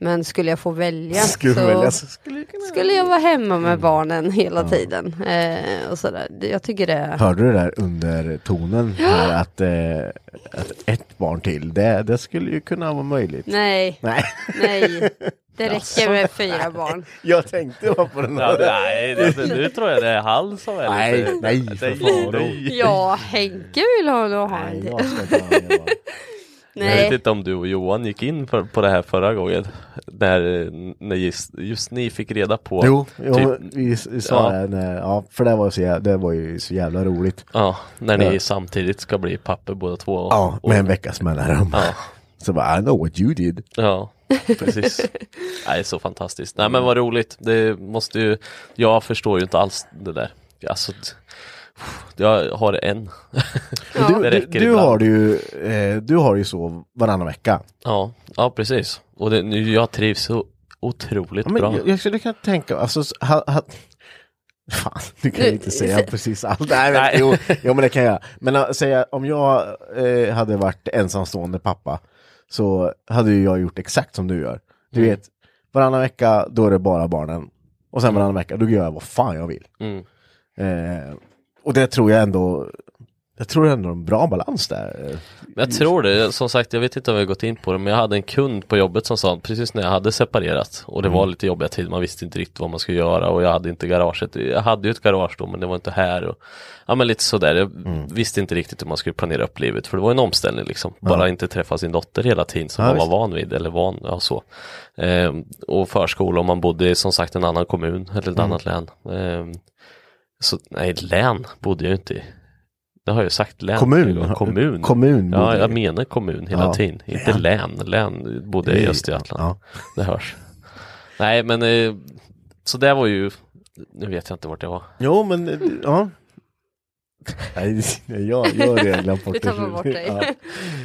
men skulle jag få välja Mm. Skulle så välja så skulle kunna... skulle jag vara hemma med barnen hela tiden. Eh, och sådär. Jag tycker det Hörde du det där under tonen här att, eh, att ett barn till, det, det skulle ju kunna vara möjligt. Nej, Nej. nej. Det *laughs* räcker med fyra barn. Jag tänkte bara på den Ja, här. nej, det, nu tror jag det är han som är Nej, lite... nej, för fan. nej. Ja, Henke vill ha ha en till. *laughs* va. Jag vet Nej, inte om du och Johan gick in för, på det här förra gången. När, när just, just ni fick reda på. Jo, jo Typ- vi, vi sa Ja. det, när, ja, för det var, så, jä- det var ju så jävla roligt. Ja, när ni Ja. samtidigt ska bli papper båda två. Ja, Och- med en veckas mellanrum. Ja, *laughs* Så bara, I know what you did. ja precis. *laughs* Nej, så fantastiskt. Nej men vad roligt. Det måste ju, jag förstår ju inte alls det där. Alltså, jag har en. *laughs* Det du, du, du, har ju, eh, du har ju så varannan vecka. Ja, ja precis. Och det, nu, jag trivs så otroligt Ja, men bra. jag, jag skulle kunna tänka, alltså, ha, ha, fan, *laughs* du kan ju inte säga *laughs* precis allt. Nej, men, Nej. jo, jo, men det kan jag. Men äh, säga, om jag eh, hade varit ensamstående pappa så hade ju jag gjort exakt som du gör. Du Mm. vet, varannan vecka då är det bara barnen. Och sen varannan vecka då gör jag vad fan jag vill. Mm. Eh, och det tror jag ändå, jag tror ändå en bra balans där. Jag tror det, som sagt jag vet inte om vi har gått in på det men jag hade en kund på jobbet som sa precis när jag hade separerat och det var lite jobbiga tider, man visste inte riktigt vad man skulle göra och jag hade inte garaget, jag hade ju ett garage då men det var inte här och ja men lite sådär, jag visste inte riktigt hur man skulle planera upp livet för det var en omställning liksom, bara inte träffa sin dotter hela tiden som Ja, man var van vid eller van, ja så. Ehm, och förskola om man bodde i som sagt en annan kommun eller ett annat län. Ehm, så nej, län bodde jag inte i. Det har jag ju sagt, län. Kommun. Kommun. Kommun Ja, jag menar kommun hela Ja. tiden. Inte län. Län bodde jag i Östergötland. Ja. Det hörs. Nej, men eh, så det var ju, nu vet jag inte vart jag var. Jo, men eh, ja. Nej, jag, jag *laughs* har redan glömt bort Du tappar bort dig. Ja.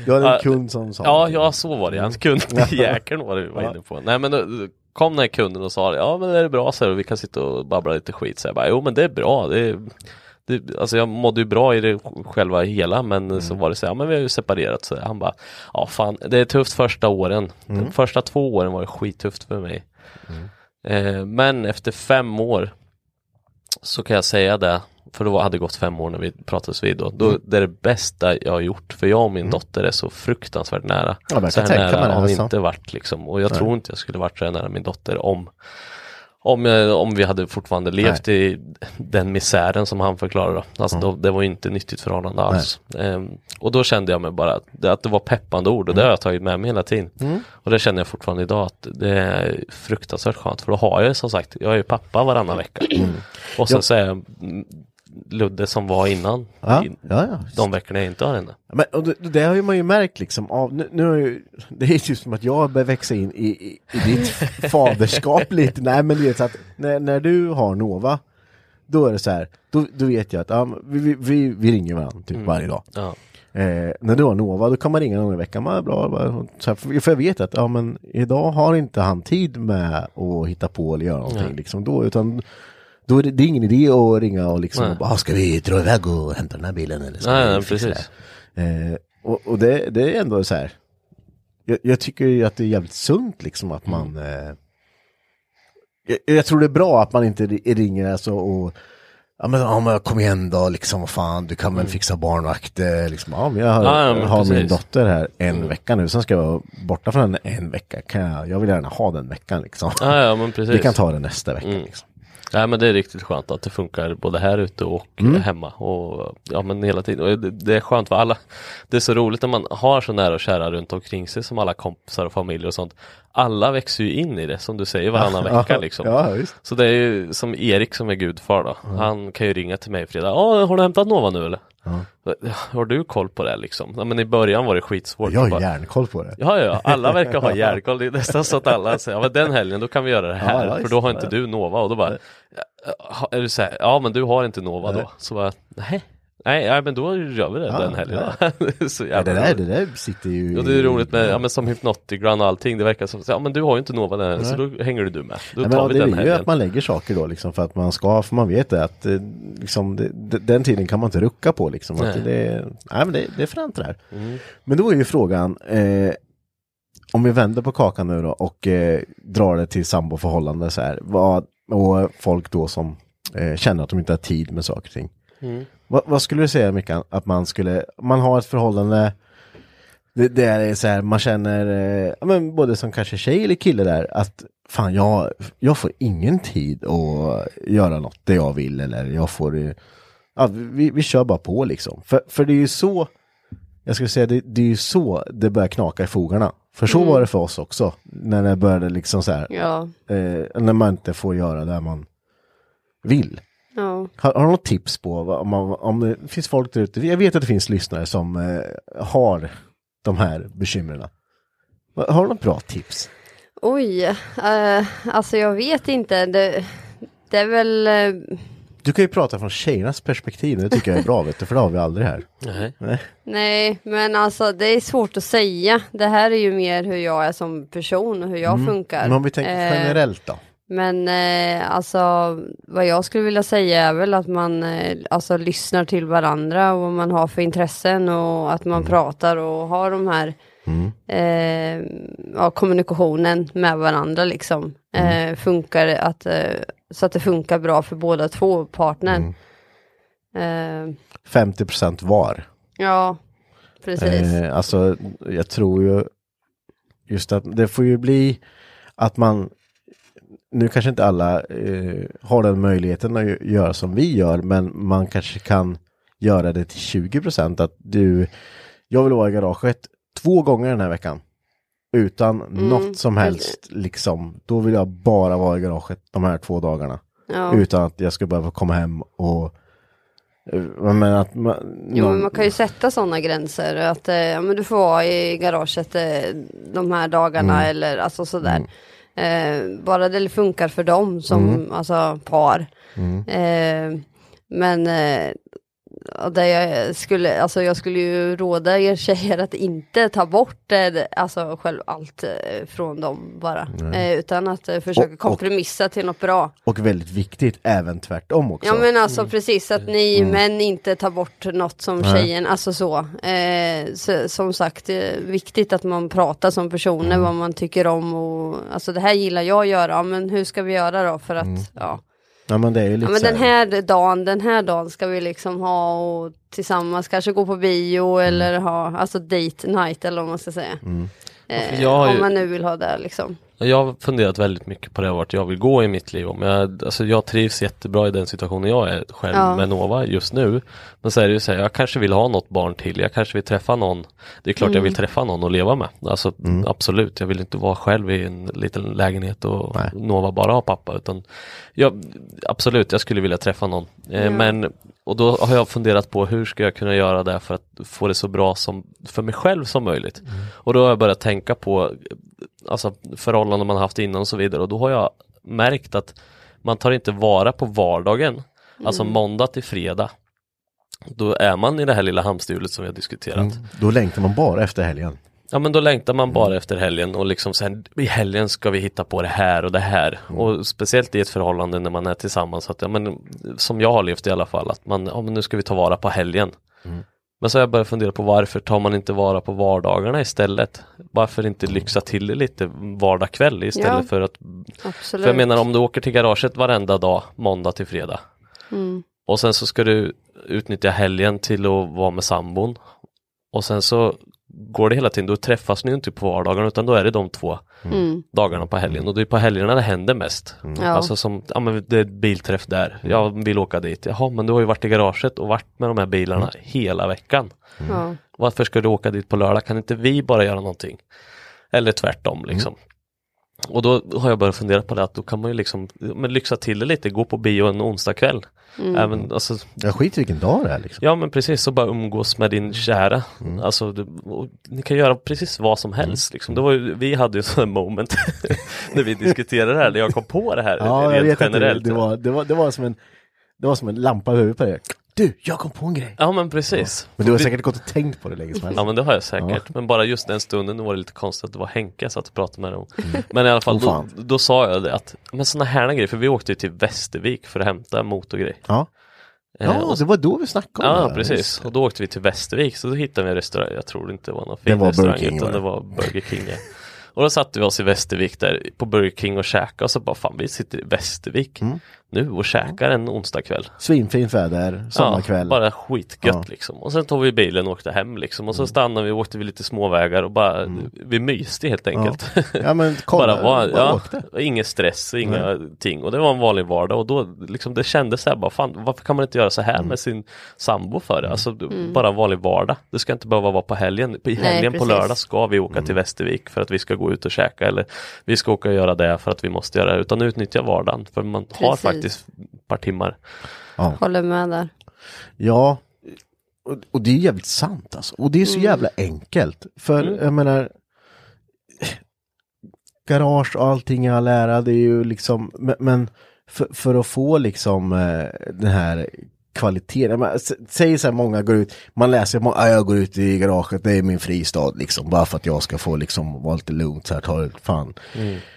Du hade en Ja, kund som sa Ja, ja så var det. Han kunde jäkeln var det vi var inne på. Nej men då kom den här kunden och sa ja men är det bra så här, och vi kan sitta och babbla lite skit. Så jag bara, jo men det är bra. Det är, det, alltså jag mådde ju bra i det själva hela men så var det så här, ja men vi har ju separerat. Så han bara, ja fan det är tufft första åren. De första två åren var det skittufft för mig. Eh, men efter fem år så kan jag säga det, för då hade det gått fem år när vi pratades vid då, då det är det bästa jag har gjort, för jag och min dotter är så fruktansvärt nära. Ja, så här nära har vi alltså. inte varit liksom, och jag tror inte jag skulle varit så här nära min dotter om om, jag, om vi hade fortfarande levt i den misären som han förklarade. Då. Alltså då, det var inte nyttigt förhållande alls. Ehm, och då kände jag mig bara att det, var peppande ord och det har jag tagit med mig hela tiden. Och det känner jag fortfarande idag att det är fruktansvärt skönt för då har jag som sagt, jag är ju pappa varannan vecka. Och sen så är jag mm, Ludde som var innan. Ja, i ja, ja. De veckorna jag inte har henne. Men, och det, det har ju man ju märkt liksom av, nu, nu ju, *laughs* det är ju som att jag börjar växa in i, i, i ditt *laughs* faderskap lite, nej men du vet så att när, när du har Nova, då är det så här, då, då vet jag att ja, vi, vi, vi, vi ringer varandra typ varje dag. Ja. Eh, när du har Nova, då kan man ringa någon i veckan, man bra, bara, så här, för, för jag vet att ja, men idag har inte han tid med att hitta på eller göra någonting liksom då, utan då är det, det är ingen idé att ringa och liksom och bara, "Ah, ska vi dra iväg och hämta den här bilen eller ska Nej, vi fixa precis. det?" Eh, och och det, det är ändå så här, jag, jag tycker ju att det är jävligt sunt liksom att man eh, jag, jag tror det är bra att man inte ri- ringer alltså och Ja men, ja, men kom igen då, liksom, fan, du kan väl fixa barnvakt, eh, liksom, ja men jag har, Ja, men har min dotter här en vecka nu, sen ska jag vara borta från henne en vecka, kan jag, jag vill gärna ha den veckan liksom. Ja, ja men precis. *laughs* Vi kan ta det nästa vecka Mm. liksom. Nej men det är riktigt skönt att det funkar både här ute och Mm. hemma och ja men hela tiden. Det, det är skönt för alla. Det är så roligt när man har så nära och kära runt omkring sig som alla kompisar och familjer och sånt. Alla växer ju in i det som du säger varannan vecka liksom. Ja. Så det är ju som Erik som är gudfar då. Han kan ju ringa till mig fredag. Ja, har du hämtat Nova nu eller? Ja. Har du koll på det liksom? Ja, men i början var det skitsvårt. Jag har Bara- järnkoll på det. Ja, ja, alla verkar ha *laughs* järnkoll. Det är nästan så att alla säger, ja men den helgen då kan vi göra det här. Ja, för då har inte du Nova och då bara, "Ja, är du så här, ja men du har inte Nova Nej. då. Så bara, nej, nej, nej men då gör vi det Ja, den helgen. *laughs* så Ja, det, där, det där sitter ju... Och det är roligt med, ja men som Hypnotic-Run och allting, det verkar som, ja men du har ju inte Nova den helgen, så då hänger du med. Då Ja, tar vi det den är ju att man lägger saker då liksom för att man ska, för man vet det att eh, liksom, det, det, den tiden kan man inte rucka på liksom. Att Nej. Mm. det, nej men det, det är fränt det här. Men då är ju frågan, eh, om vi vänder på kakan nu då och eh, drar det till samboförhållande så här, vad, och folk då som eh, känner att de inte har tid med saker och ting. Mm. Vad, vad skulle du säga Mickan, att man skulle, man har ett förhållande det, det är så här, man känner, eh, ja, men både som kanske tjej eller kille där, att fan jag, jag får ingen tid att göra något det jag vill eller jag får, ja, vi, vi kör bara på liksom. För, för det är ju så, jag skulle säga det, det är ju så det börjar knaka i fogarna. För så var det för oss också, när det började liksom så här, Ja, eh, när man inte får göra det man vill. Ja. Har, har du något tips på vad- om, man, om det finns folk där ute? Jag vet att det finns lyssnare som eh, har de här bekymren. Har du något bra tips? Oj, eh, alltså jag vet inte. Det, det är väl, eh, Du kan ju prata från tjejernas perspektiv, det tycker jag är bra, vet du, för det har vi aldrig här. Nej. nej, men alltså det är svårt att säga. Det här är ju mer hur jag är som person och hur jag funkar. Mm. Men om vi tänker Eh, generellt då? Men eh, alltså vad jag skulle vilja säga är väl att man eh, alltså lyssnar till varandra och vad man har för intressen och att man pratar och har de här eh, ja, kommunikationen med varandra liksom. Eh, funkar att, eh, så att det funkar bra för båda två partnern. Eh, 50% var. ja, precis. Eh, alltså, jag tror ju just att det får ju bli att man nu kanske inte alla eh, har den möjligheten att gö- göra som vi gör, men man kanske kan göra det till 20 procent. Att du, jag vill vara i garaget två gånger den här veckan. Utan något som helst, liksom. Då vill jag bara vara i garaget de här två dagarna. Ja. Utan att jag ska behöva komma hem och eh, men att man, Jo, någon- men man kan ju sätta sådana gränser. Att eh, men du får vara i garaget eh, de här dagarna eller alltså sådär. Eh, bara det funkar för dem som Mm. alltså, par. Eh, men eh, och det jag skulle, alltså jag skulle ju råda er tjejer att inte ta bort eh, alltså själv allt eh, från dem bara. Eh, utan att försöka Och- och- kompromissa till något bra. Och väldigt viktigt, även tvärtom också. Ja men alltså precis att ni män inte tar bort något som Nej. tjejen, alltså så. Eh, så som sagt, viktigt att man pratar som personer vad man tycker om och alltså det här gillar jag att göra, men hur ska vi göra då för att, ja. Ja men det är ju lite ja men den här dagen, den här dagen ska vi liksom ha och tillsammans kanske gå på bio eller ha, alltså date night eller vad man ska säga. Eh, Jag har om man nu vill ha det liksom. Jag har funderat väldigt mycket på det vart jag vill gå i mitt liv. Om jag, alltså jag trivs jättebra i den situationen jag är själv Ja. med Nova just nu. Men så är det ju så här, jag kanske vill ha något barn till. Jag kanske vill träffa någon. Det är klart jag Mm. vill träffa någon och leva med. Alltså absolut, jag vill inte vara själv i en liten lägenhet och Nej. Nova bara ha pappa. Utan jag, absolut, jag skulle vilja träffa någon. Eh, Men, och då har jag funderat på hur ska jag kunna göra det för att få det så bra som för mig själv som möjligt. Och då har jag börjat tänka på alltså förhållanden man haft innan och så vidare och då har jag märkt att man tar inte vara på vardagen, alltså måndag till fredag. Då är man i det här lilla hamsterhjulet som vi har diskuterat. Mm. Då längtar man bara efter helgen. Ja men då längtar man bara efter helgen och liksom sen i helgen ska vi hitta på det här och det här. Och speciellt i ett förhållande när man är tillsammans. Att, ja, men, som jag har levt i alla fall, att man, ja, men nu ska vi ta vara på helgen. Men så har jag börjat fundera på varför tar man inte vara på vardagarna istället? Varför inte lyxa till det lite vardag kväll istället Ja. för att Absolut. för jag menar om du åker till garaget varenda dag, måndag till fredag. Mm. Och sen så ska du utnyttja helgen till att vara med sambon. Och sen så går det hela tiden, då träffas ni inte på vardagarna utan då är det de två Mm. dagarna på helgen. Och det är på helgerna det händer mest. Ja. Alltså som, ja men det är ett bilträff där, jag vill åka dit. Jaha men du har ju varit i garaget och varit med de här bilarna hela veckan. Ja. Varför ska du åka dit på lördag? Kan inte vi bara göra någonting? Eller tvärtom liksom. Och då har jag börjat fundera på det att då kan man ju liksom men lyxa till det lite, gå på bio en onsdag kväll. Även, alltså, Jag skit i vilken dag det är liksom. ja men precis, så bara umgås med din kära. Mm. Alltså, du, och ni kan göra precis vad som helst. Liksom. Det var ju, vi hade ju *laughs* sådana moment *laughs* när vi diskuterade det här, när jag kom på det här Ja, jag rent vet att det, generellt. det, var, det, var, det, var som en, det var som en lampa över på det. Du, jag kom på en grej. Ja men precis. Men du har säkert gått och tänkt på det länge som helst. Ja men det har jag säkert, men bara just den stunden var det lite konstigt att det var Henke jag satt och pratade med dem. Men i alla fall, Åh, då, då sa jag det att, men sådana här grejer, för vi åkte ju till Västervik för att hämta motorgrej. Ja, Eh, ja och, det var då vi snackade om ja det. här. precis, och då åkte vi till Västervik, så då hittade vi en restaurang, jag tror det inte var någon Det fin var restaurang, Burger King, utan det det? var Burger King. Ja. *laughs* Och då satte vi oss i Västervik där på Burger King och käkade och så bara fan vi sitter i Västervik Mm. nu och käkar en onsdagkväll. Svinfint väder, sommarkväll. Ja, bara skitgött Ja. liksom. Och sen tog vi bilen och åkte hem liksom. Och så stannade vi och åkte vi lite småvägar och bara, vi myste helt enkelt. Ja men *laughs* kolla, bara var, ja, åkte. och ingen stress, inga ting. Och det var en vanlig vardag och då liksom det kändes så här bara, fan varför kan man inte göra så Mm. här med sin sambo för det? Alltså bara en vanlig vardag. Det ska inte behöva vara på helgen. På helgen på precis. lördag ska vi åka Mm. till Västervik för att vi ska gå ut och käka eller vi ska åka och göra det för att vi måste göra det. Utan utnyttja vardagen för man har Precis. faktiskt ett par timmar. Håller med där. Ja, och, och det är jävligt sant alltså. Och det är så jävla enkelt. För Mm. jag menar, garage och allting i all ära, det är ju liksom, men, men för, för att få liksom eh, den här kvaliteten, men, s- säg så här många går ut, man läser, må- ah, jag går ut i garaget, det är min fristad liksom, bara för att jag ska få liksom vara lite lugnt så här, ta det fan.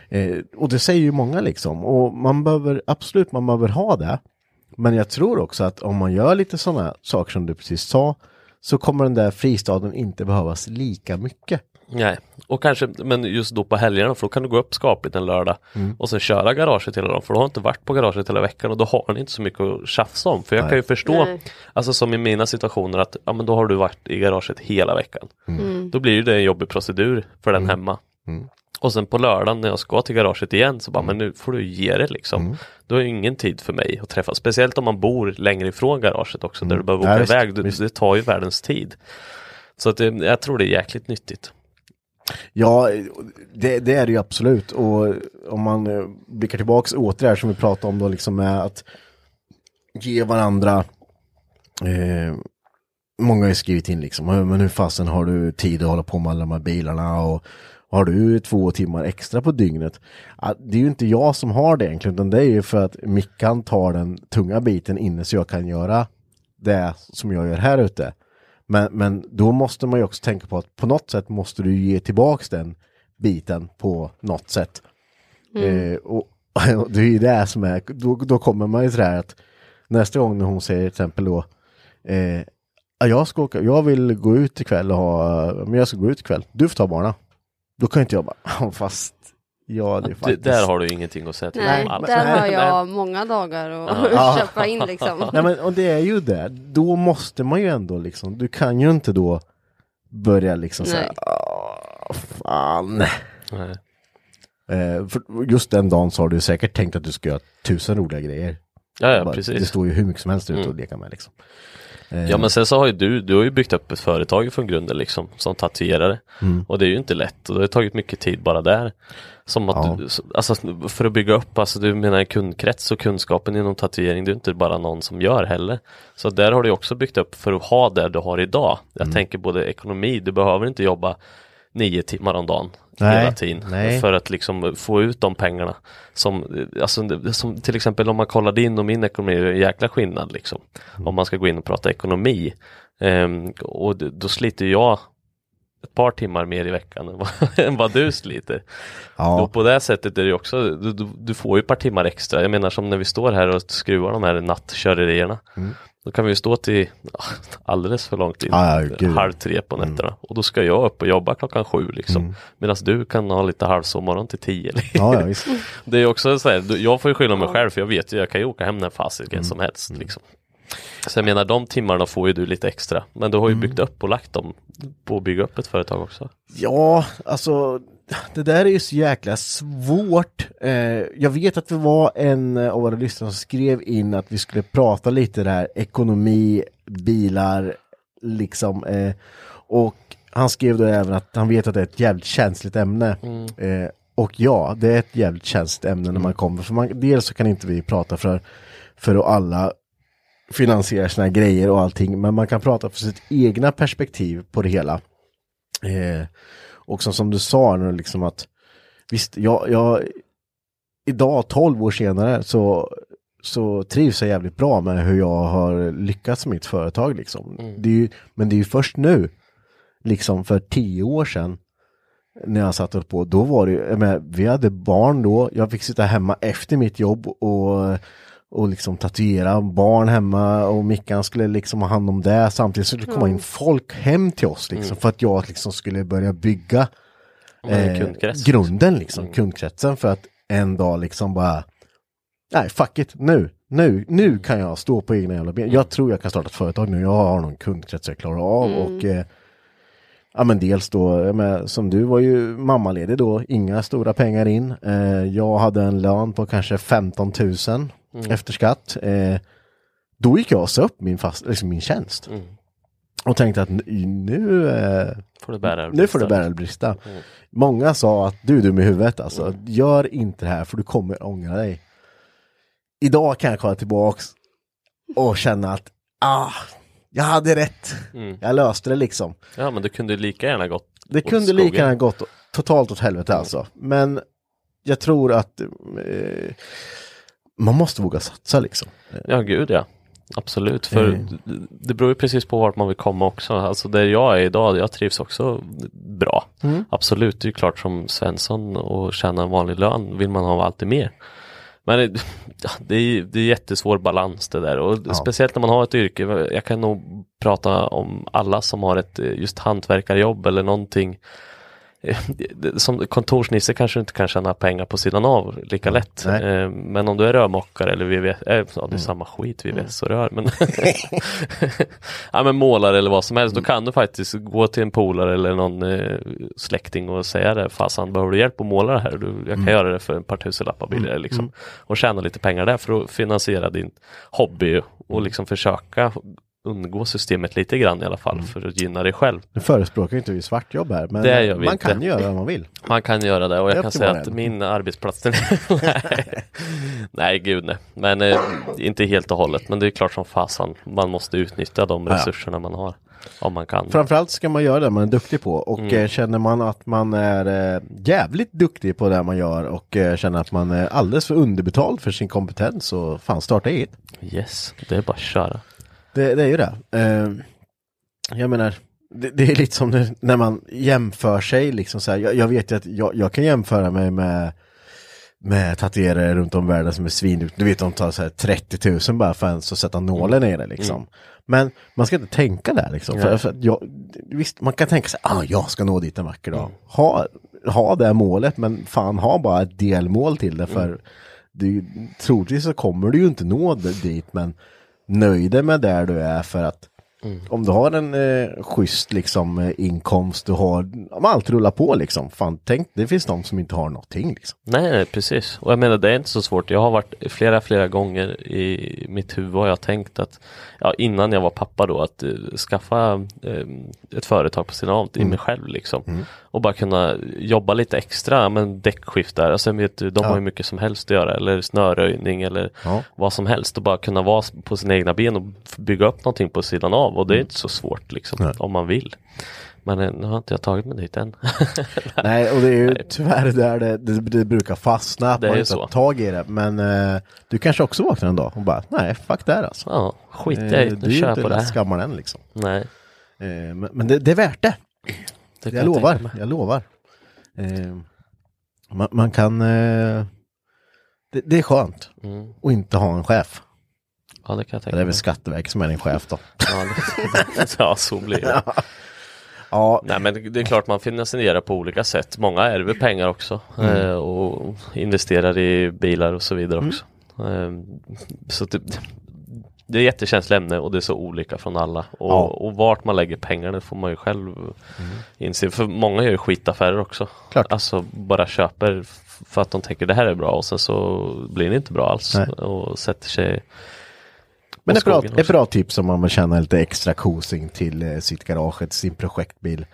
Eh, och det säger ju många liksom, och man behöver, absolut man behöver ha det. Men jag tror också att om man gör lite sådana saker som du precis sa, så kommer den där fristaden inte behövas lika mycket. Nej, och kanske, men just då på helgerna för då kan du gå upp skapligt en lördag Mm. och sen köra garaget hela dagen för du har inte varit på garaget hela veckan och då har ni inte så mycket att tjafsa om. För jag kan ju förstå, Nej. alltså som i mina situationer att ja men då har du varit i garaget hela veckan. Mm. Då blir ju det en jobbig procedur för den hemma. Och sen på lördagen när jag ska till garaget igen så bara, men nu får du ge det liksom. Då är det ingen tid för mig att träffas. Speciellt om man bor längre ifrån garaget också där du behöver Ja, åka visst, iväg. Det, det tar ju världens tid. Så att det, jag tror det är jäkligt nyttigt. Ja, det, det är det ju absolut. Och om man eh, blickar tillbaks åt det här som vi pratade om då liksom med att ge varandra eh, Många har ju skrivit in liksom, men hur fasen har du tid att hålla på med alla de här bilarna och, har du två timmar extra på dygnet? Det är ju inte jag som har det egentligen, utan det är ju för att Mickan tar den tunga biten inne så jag kan göra det som jag gör här ute. Men, men då måste man ju också tänka på att på något sätt måste du ge tillbaks den biten på något sätt. Eh, och, *laughs* och det är ju det som är, då, då kommer man ju till det här att nästa gång när hon säger till exempel då eh, "Ja, jag ska åka, jag vill gå ut ikväll och ha, men jag ska gå ut ikväll, du får ta barnen. Då kan inte jag bara, *laughs* "Ja, fast ja det är faktiskt. där har du ingenting att säga till Nej, om alls. där har jag många dagar att *laughs* Ja. köpa in liksom. Nej men och det är ju det, då måste man ju ändå liksom, du kan ju inte då börja liksom säga, Nej. "Åh, fan. Nej. Eh, för just den dagen så har du säkert tänkt att du ska göra tusen roliga grejer. Ja, ja, Bara- Det precis. står ju hur mycket som helst ute Mm. och leka med liksom. Eh, Ja men sen så har ju du, du har ju byggt upp ett företag från grunden liksom som tatuerare. Mm. Och det är ju inte lätt och det har tagit mycket tid bara där. Som att Ja. du, alltså för att bygga upp, alltså du menar kundkrets och kunskapen inom tatuering, det är inte bara någon som gör heller. Så där har du också byggt upp för att ha det du har idag. Jag Mm. tänker både ekonomi, du behöver inte jobba nio timmar om dagen Nej, hela tiden nej. för att liksom få ut de pengarna. Som, alltså, som till exempel om man kollar din och min ekonomi, det är en jäkla skillnad liksom. Mm. Om man ska gå in och prata ekonomi. Ehm, och då sliter jag ett par timmar mer i veckan än vad, *laughs* än vad du sliter. ja. Och på det sättet är det också, du, du, du får ju ett par timmar extra. Jag menar som när vi står här och skruvar de här nattkörerierna. Då kan vi ju stå till ja, alldeles för långt in, gud. halv tre på nätterna. Och då ska jag upp och jobba klockan sju liksom. Medan du kan ha lite halvsovmorgon till tio. liksom. ja, ja, visst. *laughs* Det är också så här, jag får ju skylla mig själv för jag vet ju, jag kan ju åka hem när fasiken som helst. Liksom. Så jag menar de timmarna får ju du lite extra. Men du har ju byggt upp och lagt dem på att bygga upp ett företag också. Ja, alltså det där är ju så jäkla svårt. Eh, jag vet att det var en av våra lyssnare som skrev in att vi skulle prata lite där ekonomi, bilar, liksom. Eh, och han skrev då även att han vet att det är ett jävligt känsligt ämne. Eh, och ja, det är ett jävligt känsligt ämne när man kommer. För man, dels så kan inte vi prata för, för att alla finansierar sina grejer och allting. Men man kan prata för sitt egna perspektiv på det hela. Eh, och som, som du sa nu liksom att visst, jag, jag idag 12 år senare så, så trivs jag jävligt bra med hur jag har lyckats med mitt företag liksom. Det är ju, men det är ju först nu, liksom för 10 år sedan, när jag satt upp på, då var det ju, vi hade barn då, jag fick sitta hemma efter mitt jobb och och liksom tatuera barn hemma och Mickan skulle liksom ha hand om det samtidigt. Så det komma in folk hem till oss liksom för att jag liksom skulle börja bygga Mm, eh, grunden liksom, kundkretsen för att en dag liksom bara nej fuck it, nu, nu, nu kan jag stå på egna jävla ben. Jag tror jag kan starta ett företag nu, jag har någon kundkrets jag klarar av och eh, Ja men dels då, menar, som du var ju mammaledig då, inga stora pengar in. Eh, jag hade en lön på kanske 15 000 efter skatt. Eh, då gick jag och sa upp min, fast, liksom min tjänst. Och tänkte att nu, nu, eh, Får du bära nu får bära eller brista. Många sa att du är dum i huvudet alltså, gör inte det här för du kommer ångra dig. Idag kan jag kolla tillbaks och känna att ah, jag hade rätt. Mm. Jag löste det liksom. Ja men det kunde lika gärna gått Det åt kunde lika gärna gått totalt åt helvete alltså. Men jag tror att eh, man måste våga satsa liksom. Ja gud ja. Absolut, för Mm. det- beror ju precis på vart man vill komma också. Alltså där jag är idag, jag trivs också bra. Mm. Absolut, det är ju klart som Svensson och tjäna en vanlig lön vill man ha alltid mer. Men det, ja, det, är, det är jättesvår balans det där och speciellt när man har ett yrke. Jag kan nog prata om alla som har ett just hantverkarjobb eller någonting. Eh, Som kontorsnisse kanske du inte kan tjäna pengar på sidan av lika lätt. Nej. Eh, Men om du är rörmokare eller VVS, eh, ja det är samma skit VVS och rör. Men, *laughs* *laughs* ja, men målare eller vad som helst, då kan du faktiskt gå till en polare eller någon släkting och säga det. Fasen, behöver du hjälp att måla det här? Du, jag kan göra det för en par tusenlappar billigare liksom. Och tjäna lite pengar där för att finansiera din hobby och liksom försöka undgå systemet lite grann i alla fall för att gynna dig själv. Nu förespråkar inte vi svartjobb här, men man inte. kan göra vad man vill. Man kan göra det och jag upp kan säga att min arbetsplats nej. *laughs* nej gud nej. Men eh, inte helt och hållet men det är klart som fasan man måste utnyttja de Ja, ja. resurserna man har. Om man kan. Framförallt ska man göra det man är duktig på och Mm. eh, känner man att man är eh, jävligt duktig på det man gör och eh, känner att man är alldeles för underbetald för sin kompetens så fan starta eget. Yes, det är bara att köra. Det, det är ju det. Eh, jag menar, det, det är lite som när man jämför sig liksom så här. Jag, jag vet ju att jag, jag kan jämföra mig med med tatuerare runt om i världen som är svin Du vet de tar så här 30 000 bara för att sätta nålen i det liksom. Men man ska inte tänka där liksom. För, för att jag, visst, man kan tänka sig, ah, jag ska nå dit en vacker dag. Ha, ha det målet, men fan ha bara ett delmål till det. För du, troligtvis så kommer du ju inte nå dit, men nöjd med där du är för att om du har en eh, schysst liksom eh, inkomst, du har, om allt rullar på liksom. Fan, tänk, det finns de som inte har någonting liksom. Nej, nej, precis. Och jag menar det är inte så svårt. Jag har varit flera, flera gånger i mitt huvud har jag tänkt att ja, innan jag var pappa då att eh, skaffa eh, ett företag på sidan av i mig själv liksom. Och bara kunna jobba lite extra, men däckskiftare, alltså vet, du, de har ju mycket som helst att göra eller snöröjning eller Ja. vad som helst och bara kunna vara på sina egna ben och bygga upp någonting på sidan av och det är inte så svårt liksom Nej. om man vill. Men eh, nu har inte jag tagit mig dit än. *laughs* Nej, och det är ju tyvärr där det, det, det brukar fastna, att Det är man inte tar tag i det. Men eh, du kanske också vaknar en dag och bara, nej, fuck det här alltså. ja, skit Eh, i det det, är nu ju kör jag inte på det än liksom. Nej, Eh, men men det, det är värt det. det kan Jag lovar, jag lovar. Eh, man, man kan... Eh, det, det är skönt Mm. att inte ha en chef. Ja, det kan jag tänka Det är mig. väl Skatteverket som är din chef då. Ja, det, *laughs* ja, så blir det. Ja, Nej, men det är klart man finansierar på olika sätt. Många ärver pengar också Mm. eh, och investerar i bilar och så vidare också. Eh, så det, det är jättekänsligt ämne och det är så olika från alla. Och, Ja. och vart man lägger pengarna får man ju själv inse. För många gör ju skitaffärer också. Klart. Alltså bara köper för att de tänker det här är bra och sen så blir det inte bra alls. Nej. Och sätter sig Men ett bra, ett bra tips om man vill känna lite extra kosing till eh, sitt garage, till sin projektbil.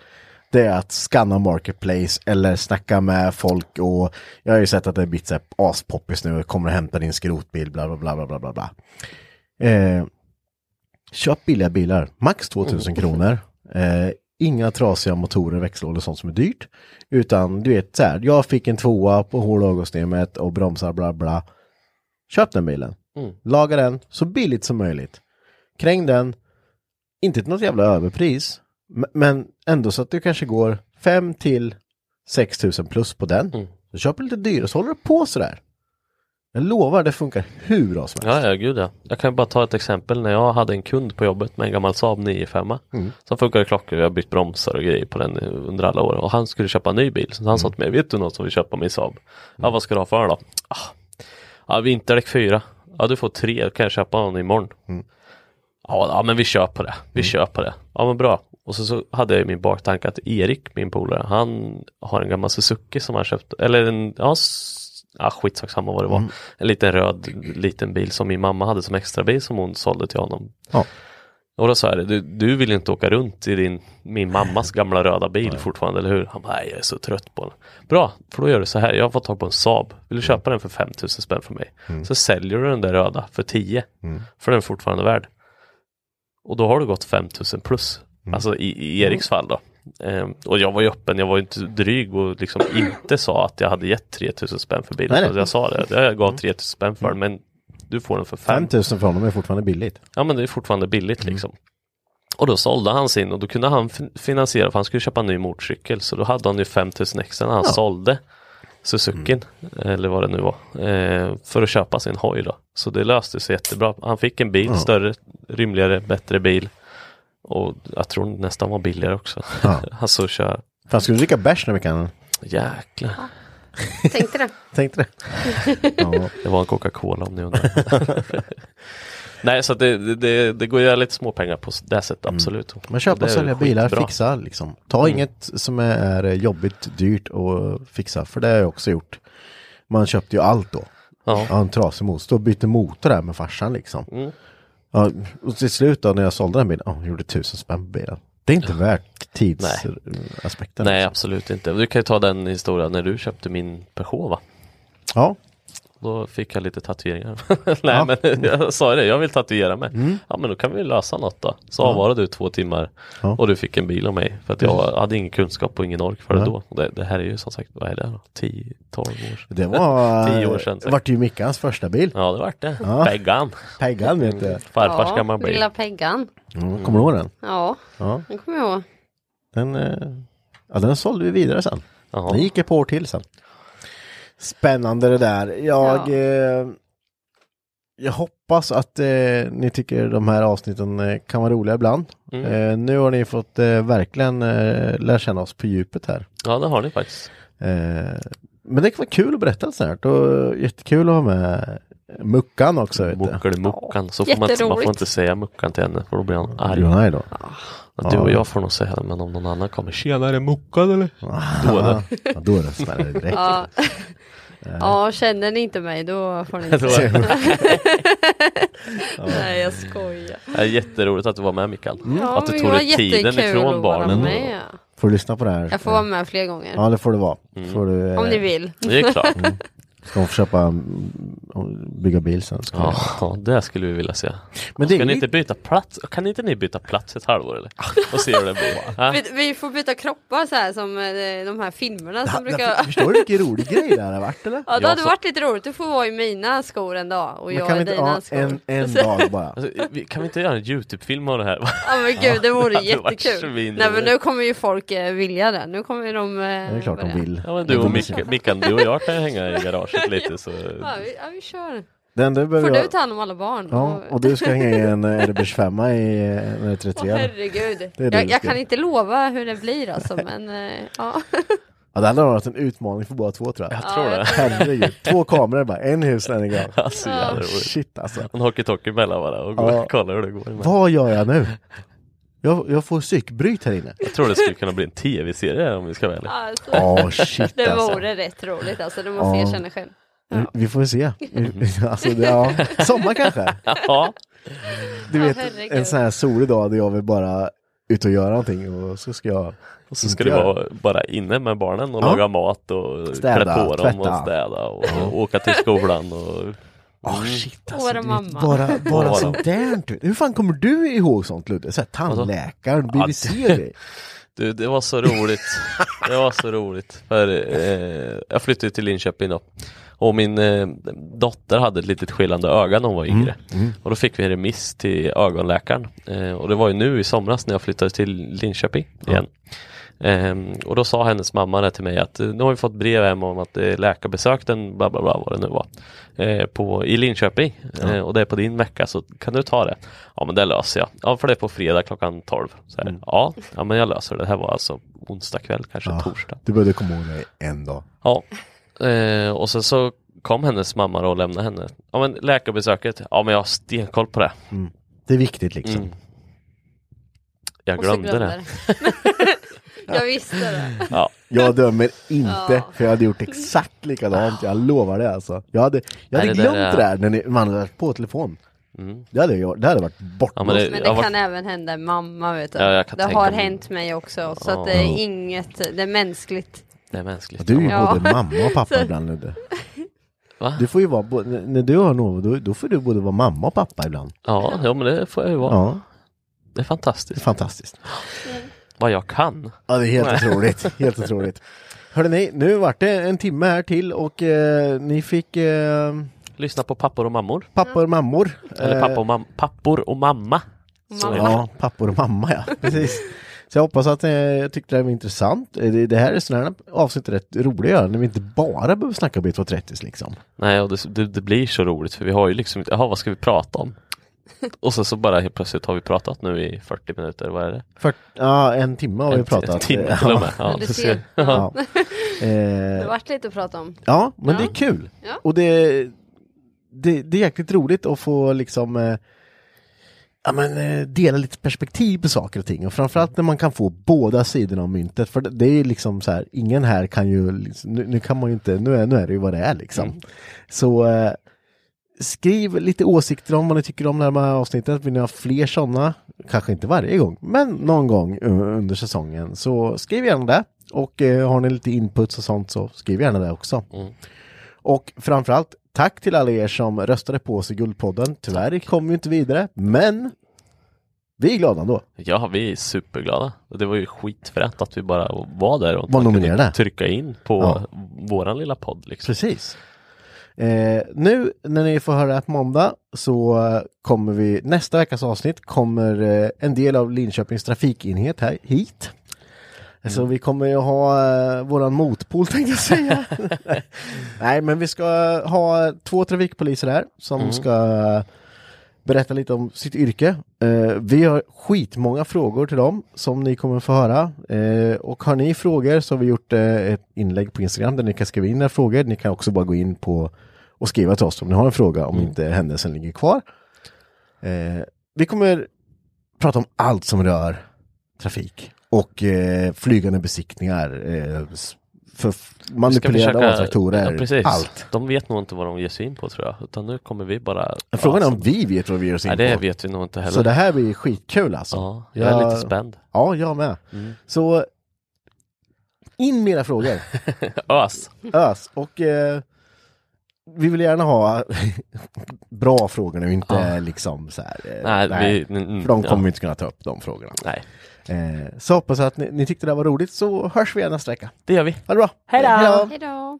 Det är att scanna Marketplace eller snacka med folk och jag har ju sett att det är blivit aspoppis nu, kommer och hämta din skrotbil, bla bla bla bla bla bla. Eh, köp billiga bilar, max 2000 kronor. Eh, inga trasiga motorer, växellådor och sånt som är dyrt. Utan du vet så här, jag fick en tvåa på hål ögonsystemet och bromsar bla bla. Köp den bilen. Mm. Laga den så billigt som möjligt. Kräng den, inte till något jävla överpris, men ändå så att du kanske går 5 till 6 000 plus på den. Mm. Så köper lite dyrare så håller du på sådär. Jag lovar, det funkar hur bra som helst. Ja, ja, gud ja. Jag kan bara ta ett exempel när jag hade en kund på jobbet med en gammal Saab 95 som funkade klockor. Vi har bytt bromsar och grejer på den under alla år och han skulle köpa en ny bil. Så han sa till mig, vet du något som vill köpa min Saab? Ja, vad ska du ha för den då? Ah, ja, vinterdäck 4. Ja, du får tre, kan jag köpa den imorgon? Ja, ja, men vi kör på det. Vi kör på det. Ja, men bra. Och så, så hade jag i min baktanke att Erik, min polare, han har en gammal Suzuki som han köpt, eller en, ja, s- ja skitsak samma vad det var. En liten röd liten bil som min mamma hade som extra bil som hon sålde till honom. Ja. Och då sa jag du, du vill inte åka runt i din, min mammas gamla röda bil fortfarande, eller hur? Han bara, nej jag är så trött på den. Bra, för då gör du så här, jag har fått tag på en Saab. Vill du köpa den för 5000 spänn för mig? Så säljer du den där röda för 10. För den är fortfarande värd. Och då har du gått 5000 plus. Alltså i, i Eriks fall då. Ehm, och jag var ju öppen, jag var ju inte dryg och liksom inte sa att jag hade gett 3000 spänn för bilen. Nej, nej. Alltså jag sa det, jag gav 3000 spänn för den men du får den för 5 5 000 för honom är fortfarande billigt. Ja men det är fortfarande billigt liksom. Och då sålde han sin och då kunde han fin- finansiera för han skulle köpa en ny motorcykel så då hade han ju 5000 extra när han sålde Suzukin eller vad det nu var eh, för att köpa sin hoj då. Så det löste sig jättebra. Han fick en bil, större, rymligare, bättre bil och jag tror nästan var billigare också. Ja. *laughs* alltså kör, Fan, ska du dricka bärs när vi kan? jäklar. *laughs* Tänkte det. Tänkte det. Ja. Det var en Coca-Cola om ni undrar. *laughs* Nej så det, det, det går att göra lite småpengar på det sättet, absolut. Men köpa och sälja bilar, skitbra. fixa liksom. Ta inget som är eh, jobbigt, dyrt och fixa, för det har jag också gjort. Man köpte ju allt då. Ja. Ja, en trasig motor. Och bytte motor där med farsan liksom. Mm. Ja, och till slut då när jag sålde den bilen, ja, jag gjorde tusen spänn på bilen. Det är inte värt tidsaspekten. Nej, absolut inte. Du kan ju ta den historien när du köpte min Peugeot va? Ja, Då fick jag lite tatueringar. *laughs* Nej men *laughs* jag sa det, jag vill tatuera mig. Ja men då kan vi lösa något då. Så avvarade du två timmar Ja. och du fick en bil av mig. För att jag hade ingen kunskap och ingen ork för det då. Det, det här är ju som sagt, vad är det då? 10, 12 år sedan. Det var... *laughs* Tio år sedan, Det säkert. vart ju Mickans första bil. Ja det vart det. Ja. Peggan. Peggan vet du. Farfars ja, gamla bil. lilla Peggan. Mm, kommer du ihåg den? Ja, Ja. den kommer jag ihåg. Den, eh, ja, den sålde vi vidare sen. Jaha. Den gick ett par år till sen. Spännande det där. Jag, Ja. eh, jag hoppas att eh, ni tycker de här avsnitten eh, kan vara roliga ibland. Mm. Eh, nu har ni fått eh, verkligen eh, lära känna oss på djupet här. Ja det har ni faktiskt. Eh, men det kan vara kul att berätta så här. Och jättekul att ha med Muckan också. Vet du. Muckelimuckan. Så får man, inte, man får inte säga muckan till henne för då blir han arg. Ja, nej då. Du och Ja. jag får nog säga det men om någon annan kommer. Tjenare muckad eller? Då är det. Ja, då är det smäller direkt. Ja. ja, känner ni inte mig då får ni *laughs* inte säga. *laughs* är- *laughs* Nej, jag skojar. Det är jätteroligt att du var med Mikael. Ja, att du tog dig tiden ifrån barnen. med. Får du lyssna på det här? Jag får vara med fler gånger. Ja, det får det vara. Får du, eh, Om ni vill. Det är klart. Ska hon köpa, mm, bygga bil sen? Jag- Ja, *laughs* det skulle vi vilja se. Men det Ska är ni inte byta plats? Kan inte ni byta plats ett halvår eller? Och se hur det blir? Ja? Vi, vi får byta kroppar så här som eh, de här filmerna som Ja, brukar... Förstår du vilken rolig grej det här har varit eller? *laughs* Ja, det hade så- varit lite roligt. Du får vara i mina skor en dag och Men jag i inte, dina ja, skor. en, en *laughs* dag bara. Alltså, vi- kan vi inte göra en Youtube-film av det här? Ja men gud, det vore jättekul. Nej men nu kommer ju folk eh, vilja det. Nu kommer de... Eh, Det är klart de vill. Ja men du och Mick- Mickan, du och jag kan ju hänga i garaget *laughs* lite så... Ja vi, ja, vi kör. Det enda Får du ta hand om alla barn? Ja, och du ska hänga i en Erbers femma i eh, när det är 33 Åh, herregud. Det det jag, jag kan inte lova hur det blir alltså men eh, ja. Ja, det hade varit en utmaning för båda två tror jag. Jag tror det. Herregud, två kameror bara, en i huset, en i graven. Alltså roligt. Shit alltså. En hockeytockey mellan varandra och Ja. kolla hur det går. Vad gör jag nu? Jag, jag får psykbryt här inne. Jag tror det skulle kunna bli en tv-serie om vi ska vara ärliga. Alltså, Åh shit det alltså. vore rätt roligt alltså, det måste jag Ja. erkänna själv. Vi- Vi får se. *laughs* Alltså, det, ja. Sommar kanske? Ja, Du Ja, vet, herregud. en sån här solig dag där jag vill bara ut och göra någonting och så ska jag och så ska du vara bara inne med barnen och Ja. laga mat och Städa, klä på dem tvätta. och städa och, och åka till skolan och Åh shit alltså. Våra mamma. Bara, bara sånt där. Hur fan kommer du ihåg sånt Ludde? Så här, tandläkaren, BBC och grejer. *laughs* Du, det var så roligt. Det var så roligt. För eh, jag flyttade till Linköping då. Och min eh, dotter hade ett litet skillande öga när hon var yngre. Och då fick vi en remiss till ögonläkaren. Eh, och det var ju nu i somras när jag flyttade till Linköping igen. Ehm, och då sa hennes mamma det till mig att eh, nu har vi fått brev hem om att det är läkarbesök den bla bla bla vad det nu var. Eh, på, I Linköping. Eh, och det är på din vecka så kan du ta det? Ja men det löser jag. Ja för det är på fredag klockan 12. Så här, ja, ja men jag löser det. Det här var alltså onsdag kväll, kanske Ja. torsdag. Du behövde komma ihåg det en dag. Ja. Eh, och sen så kom hennes mamma då och lämnade henne. Ja men läkarbesöket, ja men jag har stenkoll på det. Det är viktigt liksom. Mm. Jag så glömde det. *laughs* *laughs* jag visste det. Ja. Jag dömer inte, Ja. för jag hade gjort exakt likadant, jag lovar det alltså. Jag hade, jag hade det glömt är- det där när ni, man hade varit på telefon. Mm. Det hade, jag, det hade varit borta. Ja, men det- Men det var- kan även hända mamma vet du. Ja, det har mig. hänt mig också. Så att det är inget, det är mänskligt. Det är mänskligt. Du är ju Ja. både mamma och pappa *laughs* Så- ibland Ludde. Va? Du får ju vara, när du har något, då, då får du både vara mamma och pappa ibland. Ja, ja men det får jag ju vara. Ja, Det är det är fantastiskt. fantastiskt. Vad jag kan. Ja, det är helt otroligt. Helt *laughs* otroligt. Hörde ni, nu vart det en timme här till och eh, ni fick eh, Lyssna på pappor och mammor. pappor och mammor. Eller Eh, pappa och mam- pappor och mamma. Så är det. Ja, pappor och mamma ja, *laughs* precis. Så jag hoppas att eh, tyckte det här var intressant. Eh, Det, det här är sådana här avsnitt rätt roliga när vi inte bara behöver snacka B230 liksom. Nej, och det, det, det blir så roligt för vi har ju liksom inte, jaha vad ska vi prata om? *laughs* Och så, så bara helt plötsligt har vi pratat nu i 40 minuter, vad är det? För, ja, en timme har vi En- pratat. En timme till och med. Ja, du ser. Ja. Det Eh, vart lite att prata om. ja, men det Ja. är kul. Ja. Och det, det, det är jäkligt roligt att få liksom eh, ja, men, eh, dela lite perspektiv på saker och ting. Och framförallt när man kan få båda sidorna av myntet. För det, det är liksom så här, ingen här kan ju, liksom, nu, nu kan man ju inte, nu är, nu är det ju vad det är liksom. Så eh, skriv lite åsikter om vad ni tycker om det här avsnittet. Vill ni ha fler sådana? Kanske inte varje gång, men någon gång under säsongen. Så skriv gärna det. Och eh, har ni lite inputs och sånt så skriv gärna det också. Mm. Och framförallt, tack till alla er som röstade på oss i Guldpodden. Tyvärr kom vi inte vidare, men vi är glada ändå. Ja, vi är superglada. Det var ju skitfränt att vi bara var där och Var nominerade. trycka in på Ja. våran lilla podd. Liksom. Precis. Eh, nu när ni får höra det här på måndag så kommer vi, nästa veckas avsnitt kommer eh, en del av Linköpings trafikenhet här hit. Så vi kommer ju ha eh, våran motpol *laughs* tänkte jag säga. *laughs* Nej men vi ska ha två trafikpoliser här som ska berätta lite om sitt yrke. Eh, vi har skitmånga frågor till dem som ni kommer få höra. Eh, och har ni frågor så har vi gjort eh, ett inlägg på Instagram där ni kan skriva in era frågor. Ni kan också bara gå in på och skriva till oss om ni har en fråga om inte händelsen ligger kvar. Eh, vi kommer prata om allt som rör trafik och eh, flygande besiktningar, eh, för manipulerade A-traktorer, ja, precis. allt. De vet nog inte vad de ger sig in på tror jag. Utan nu kommer vi bara... Frågan är om vi vet vad vi ger oss in Nej, det på. vet vi nog inte heller. Så det här blir skitkul alltså. Ja, jag är lite spänd. Ja, jag med. Så in med era frågor. *laughs* Ös! Ös. Och eh, vi vill gärna ha *laughs* bra frågor nu, inte Ja. liksom så här. Eh, Nej, vi- mm, för de kommer ja. vi inte kunna ta upp de frågorna. Nej, Eh, så hoppas jag att ni, ni tyckte det var roligt så hörs vi igen nästa vecka. det gör vi. Ha det bra! Hej då! Hej då!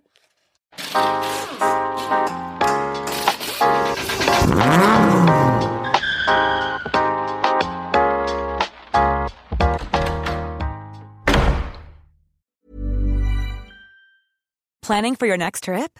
Planning for your next trip?